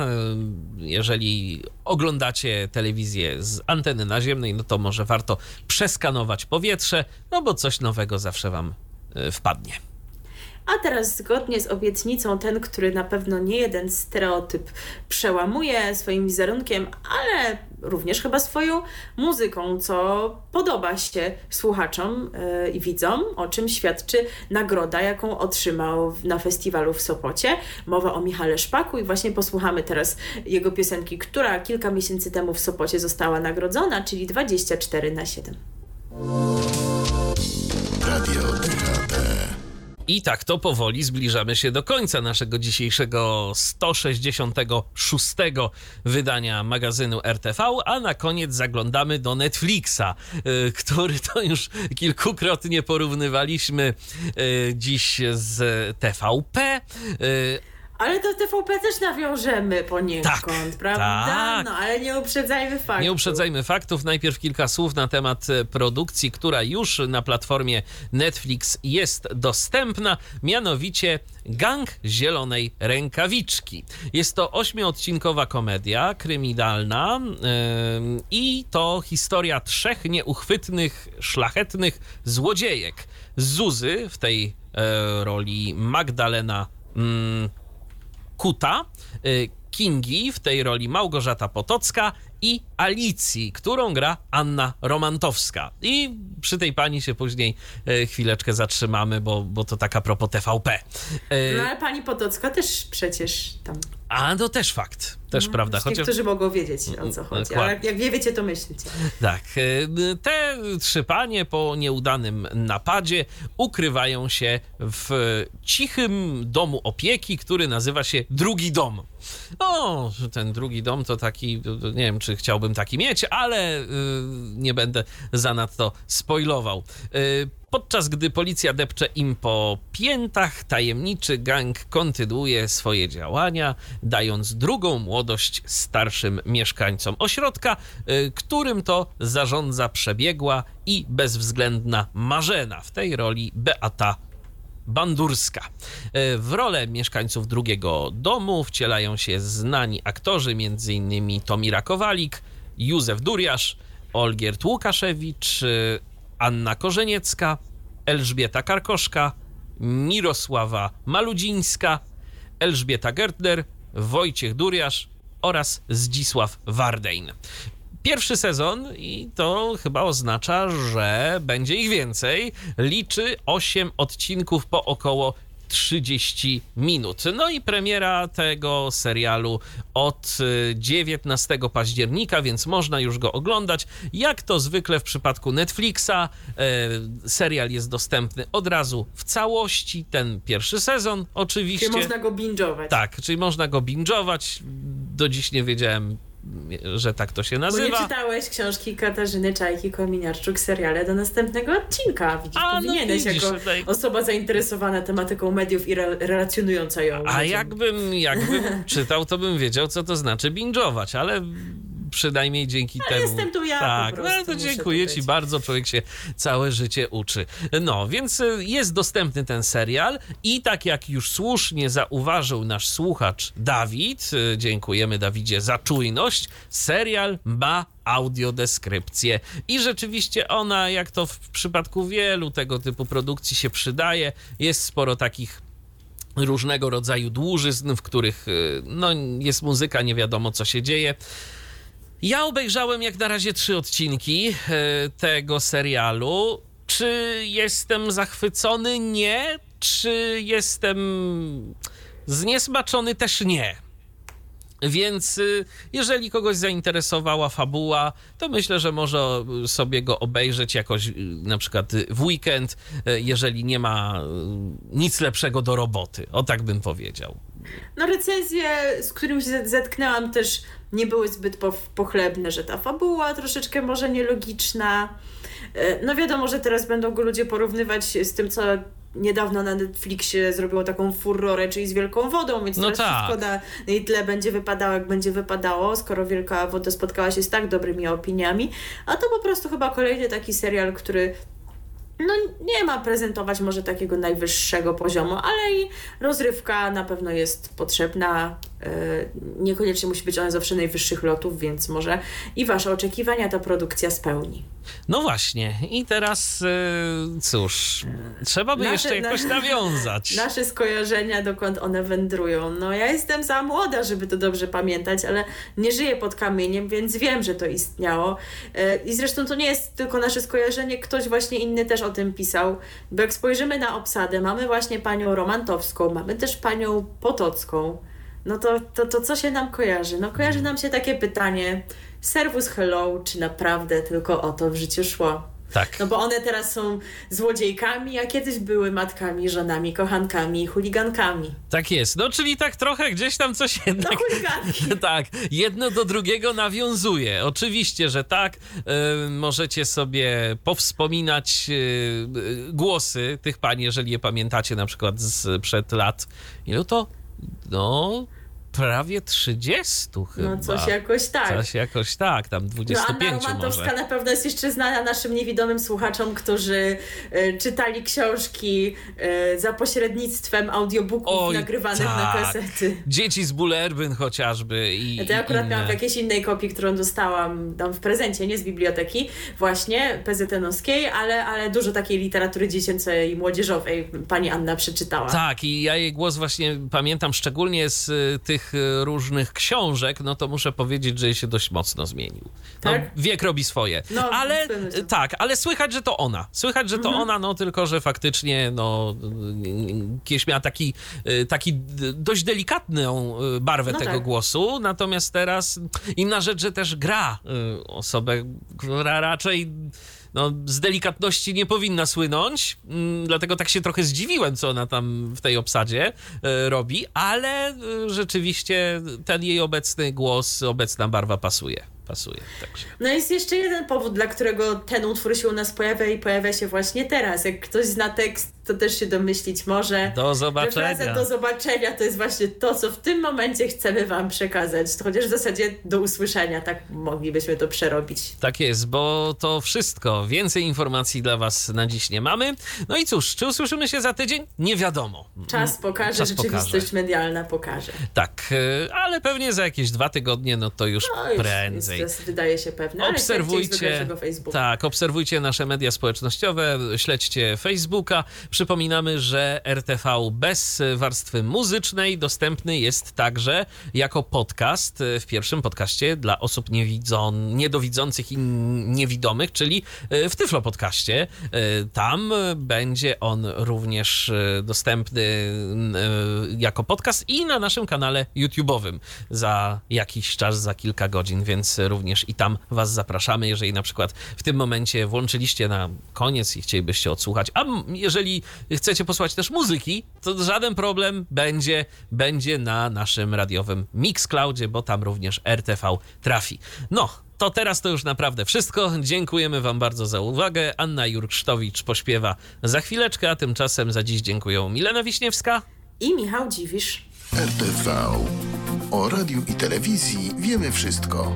Jeżeli oglądacie telewizję z anteny naziemnej, no to może warto przeskanować powietrze, no bo coś nowego zawsze wam e, wpadnie. A teraz zgodnie z obietnicą ten, który na pewno nie jeden stereotyp przełamuje swoim wizerunkiem, ale również chyba swoją muzyką, co podoba się słuchaczom yy, i widzom, o czym świadczy nagroda, jaką otrzymał na festiwalu w Sopocie. Mowa o Michale Szpaku i właśnie posłuchamy teraz jego piosenki, która kilka miesięcy temu w Sopocie została nagrodzona, czyli 24 na 7. Radio. I tak to powoli zbliżamy się do końca naszego dzisiejszego 166 wydania magazynu RTV, a na koniec zaglądamy do Netflixa, y, który to już kilkukrotnie porównywaliśmy y, dziś z TVP. Ale do TVP też nawiążemy poniekąd, tak, prawda? Tak. No, ale nie uprzedzajmy faktów. Nie uprzedzajmy faktów. Najpierw kilka słów na temat e, produkcji, która już na platformie Netflix jest dostępna, mianowicie Gang Zielonej Rękawiczki. Jest to ośmiodcinkowa komedia kryminalna yy, i to historia trzech nieuchwytnych, szlachetnych złodziejek. Zuzy w tej yy, roli Magdalena yy, Kuta, y, Kingi, w tej roli Małgorzata Potocka i Alicji, którą gra Anna Romantowska. I przy tej pani się później y, chwileczkę zatrzymamy, bo, bo to taka propos TVP. Y, no ale pani Potocka też przecież tam a to też fakt, też no, prawda. Chociaż... Niektórzy mogą wiedzieć o co chodzi, ale jak, nie wiecie, to myślicie. Tak. E, te trzy panie po nieudanym napadzie ukrywają się w cichym domu opieki, który nazywa się Drugi Dom. O, ten drugi dom to taki, nie wiem, czy chciałbym taki mieć, ale y, nie będę zanadto spoilował. Y, podczas gdy policja depcze im po piętach, tajemniczy gang kontynuuje swoje działania, dając drugą młodość starszym mieszkańcom ośrodka, y, którym to zarządza przebiegła i bezwzględna Marzena, w tej roli Beata Bandurska. E, w rolę mieszkańców drugiego domu wcielają się znani aktorzy, m.in. Tomira Kowalik, Józef Duriasz, Olgierd Łukaszewicz, e, Anna Korzeniecka, Elżbieta Karkoszka, Mirosława Maludzińska, Elżbieta Gertner, Wojciech Duriasz oraz Zdzisław Wardejn. pierwszy sezon, i to chyba oznacza, że będzie ich więcej, liczy 8 odcinków po około 30 minut. No i premiera tego serialu od 19 y, października, więc można już go oglądać. Jak to zwykle w przypadku Netflixa, e, serial jest dostępny od razu w całości, ten pierwszy sezon oczywiście. Czyli można go binge'ować. Tak, czyli można go binge'ować. Do dziś nie wiedziałem że tak to się nazywa. Bo nie czytałeś książki Katarzyny Czajki-Kominiarczuk seriale do następnego odcinka. Widzisz, A, no powinieneś no widzisz, jako tutaj... osoba zainteresowana tematyką mediów i re relacjonująca ją. A jakbym, jakbym czytał, to bym wiedział, co to znaczy binge'ować, ale przynajmniej dzięki A temu. jestem tu ja. Tak, no to dziękuję Ci bardzo. Człowiek się całe życie uczy. No, więc y, jest dostępny ten serial i tak jak już słusznie zauważył nasz słuchacz Dawid, y, dziękujemy Dawidzie za czujność, serial ma audiodeskrypcję. I rzeczywiście ona, jak to w przypadku wielu tego typu produkcji się przydaje, jest sporo takich różnego rodzaju dłużyzn, w których y, no, jest muzyka, nie wiadomo co się dzieje. Ja obejrzałem jak na razie trzy odcinki e, tego serialu. Czy jestem zachwycony? Nie. Czy jestem zniesmaczony? Też nie. Więc y, jeżeli kogoś zainteresowała fabuła, to myślę, że może sobie go obejrzeć jakoś y, na przykład w weekend, jeżeli nie ma nic lepszego do roboty. O tak bym powiedział. No recenzje, z którymi się zetknęłam też nie były zbyt pochlebne, że ta fabuła troszeczkę może nielogiczna. E, no wiadomo, że teraz będą go ludzie porównywać z tym, co niedawno na Netflixie zrobiło taką furorę, czyli z Wielką Wodą, więc no teraz tak. wszystko na jej tle będzie wypadało, jak będzie wypadało, skoro Wielka Woda spotkała się z tak dobrymi opiniami. A to po prostu chyba kolejny taki serial, który no nie ma prezentować może takiego najwyższego poziomu, ale i rozrywka na pewno jest potrzebna. E, niekoniecznie musi być ona zawsze najwyższych lotów, więc może i Wasze oczekiwania ta produkcja spełni. No właśnie, i teraz e, cóż, trzeba by nasze, jeszcze jakoś na, nawiązać. (laughs) Nasze skojarzenia, dokąd one wędrują. No ja jestem za młoda, żeby to dobrze pamiętać, ale nie żyję pod kamieniem, więc wiem, że to istniało. E, I zresztą to nie jest tylko nasze skojarzenie, ktoś właśnie inny też o tym pisał, bo jak spojrzymy na obsadę, mamy właśnie panią Romantowską, mamy też panią Potocką, no to, to, to co się nam kojarzy? No kojarzy nam się takie pytanie, servus hello, czy naprawdę tylko o to w życiu szło? Tak. No bo one teraz są złodziejkami, a kiedyś były matkami, żonami, kochankami, chuligankami. Tak jest. No czyli tak trochę gdzieś tam coś jednak... No chuliganki. (laughs) tak, jedno do drugiego nawiązuje. Oczywiście, że tak. Yy, możecie sobie powspominać yy, głosy tych pań, jeżeli je pamiętacie na przykład z przed lat. Ilu to? No, prawie 30 chyba. No coś jakoś tak. Coś jakoś tak, tam 25 no, Anna Romantowska może. na pewno jest jeszcze znana naszym niewidomym słuchaczom, którzy y, czytali książki y, za pośrednictwem audiobooków Oj, nagrywanych tak. na kasety. Dzieci z Bullerbyn chociażby i Ja to ja akurat inne. miałam w jakiejś innej kopii, którą dostałam tam w prezencie, nie z biblioteki, właśnie PZN-owskiej, ale, ale dużo takiej literatury dziecięcej i młodzieżowej pani Anna przeczytała. Tak i ja jej głos właśnie pamiętam szczególnie z y, tych tych e, różnych książek, no to muszę powiedzieć, że się dość mocno zmienił. No, tak? Wiek robi swoje. No, ale tak, ale słychać, że to ona. Słychać, że to mhm. ona, no tylko, że faktycznie no kiedyś miała taki, e, taki dość delikatną e, barwę no tego tak. głosu, natomiast teraz inna rzecz, że też gra osobę, która raczej no, z delikatności nie powinna słynąć, mm, dlatego tak się trochę zdziwiłem, co ona tam w tej obsadzie e, robi, ale e, rzeczywiście ten jej obecny głos, obecna barwa pasuje pasuje. Także. No jest jeszcze jeden powód, dla którego ten utwór się u nas pojawia i pojawia się właśnie teraz. Jak ktoś zna tekst, to też się domyślić może. Do zobaczenia. do zobaczenia to jest właśnie to, co w tym momencie chcemy Wam przekazać. Chociaż w zasadzie do usłyszenia, tak moglibyśmy to przerobić. Tak jest, bo to wszystko. Więcej informacji dla Was na dziś nie mamy. No i cóż, czy usłyszymy się za tydzień? Nie wiadomo. Czas pokaże, Czas rzeczywistość pokaże. medialna pokaże. Tak, e, ale pewnie za jakieś dwa tygodnie, no to już, no, już prędzej. Jest, wydaje się pewne. Obserwujcie, tak, obserwujcie nasze media społecznościowe, śledźcie Facebooka. Przypominamy, że RTV bez warstwy muzycznej dostępny jest także jako podcast w pierwszym podcaście dla osób niewidzą, niedowidzących i niewidomych, czyli w Tyflo Podcaście. Tam będzie on również dostępny jako podcast i na naszym kanale YouTube'owym za jakiś czas, za kilka godzin, więc również i tam Was zapraszamy, jeżeli na przykład w tym momencie włączyliście na koniec i chcielibyście odsłuchać, a jeżeli chcecie posłuchać też muzyki, to żaden problem będzie, będzie na naszym radiowym Mixcloudzie, bo tam również RTV trafi. No, to teraz to już naprawdę wszystko. Dziękujemy Wam bardzo za uwagę. Anna Jurksztowicz pośpiewa za chwileczkę, a tymczasem za dziś dziękuję Milena Wiśniewska i Michał Dziwisz. RTV. O radiu i telewizji wiemy wszystko.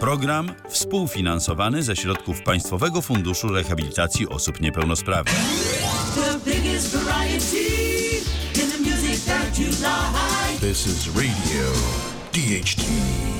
Program współfinansowany ze środków Państwowego Funduszu Rehabilitacji Osób Niepełnosprawnych. This is Radio DHT.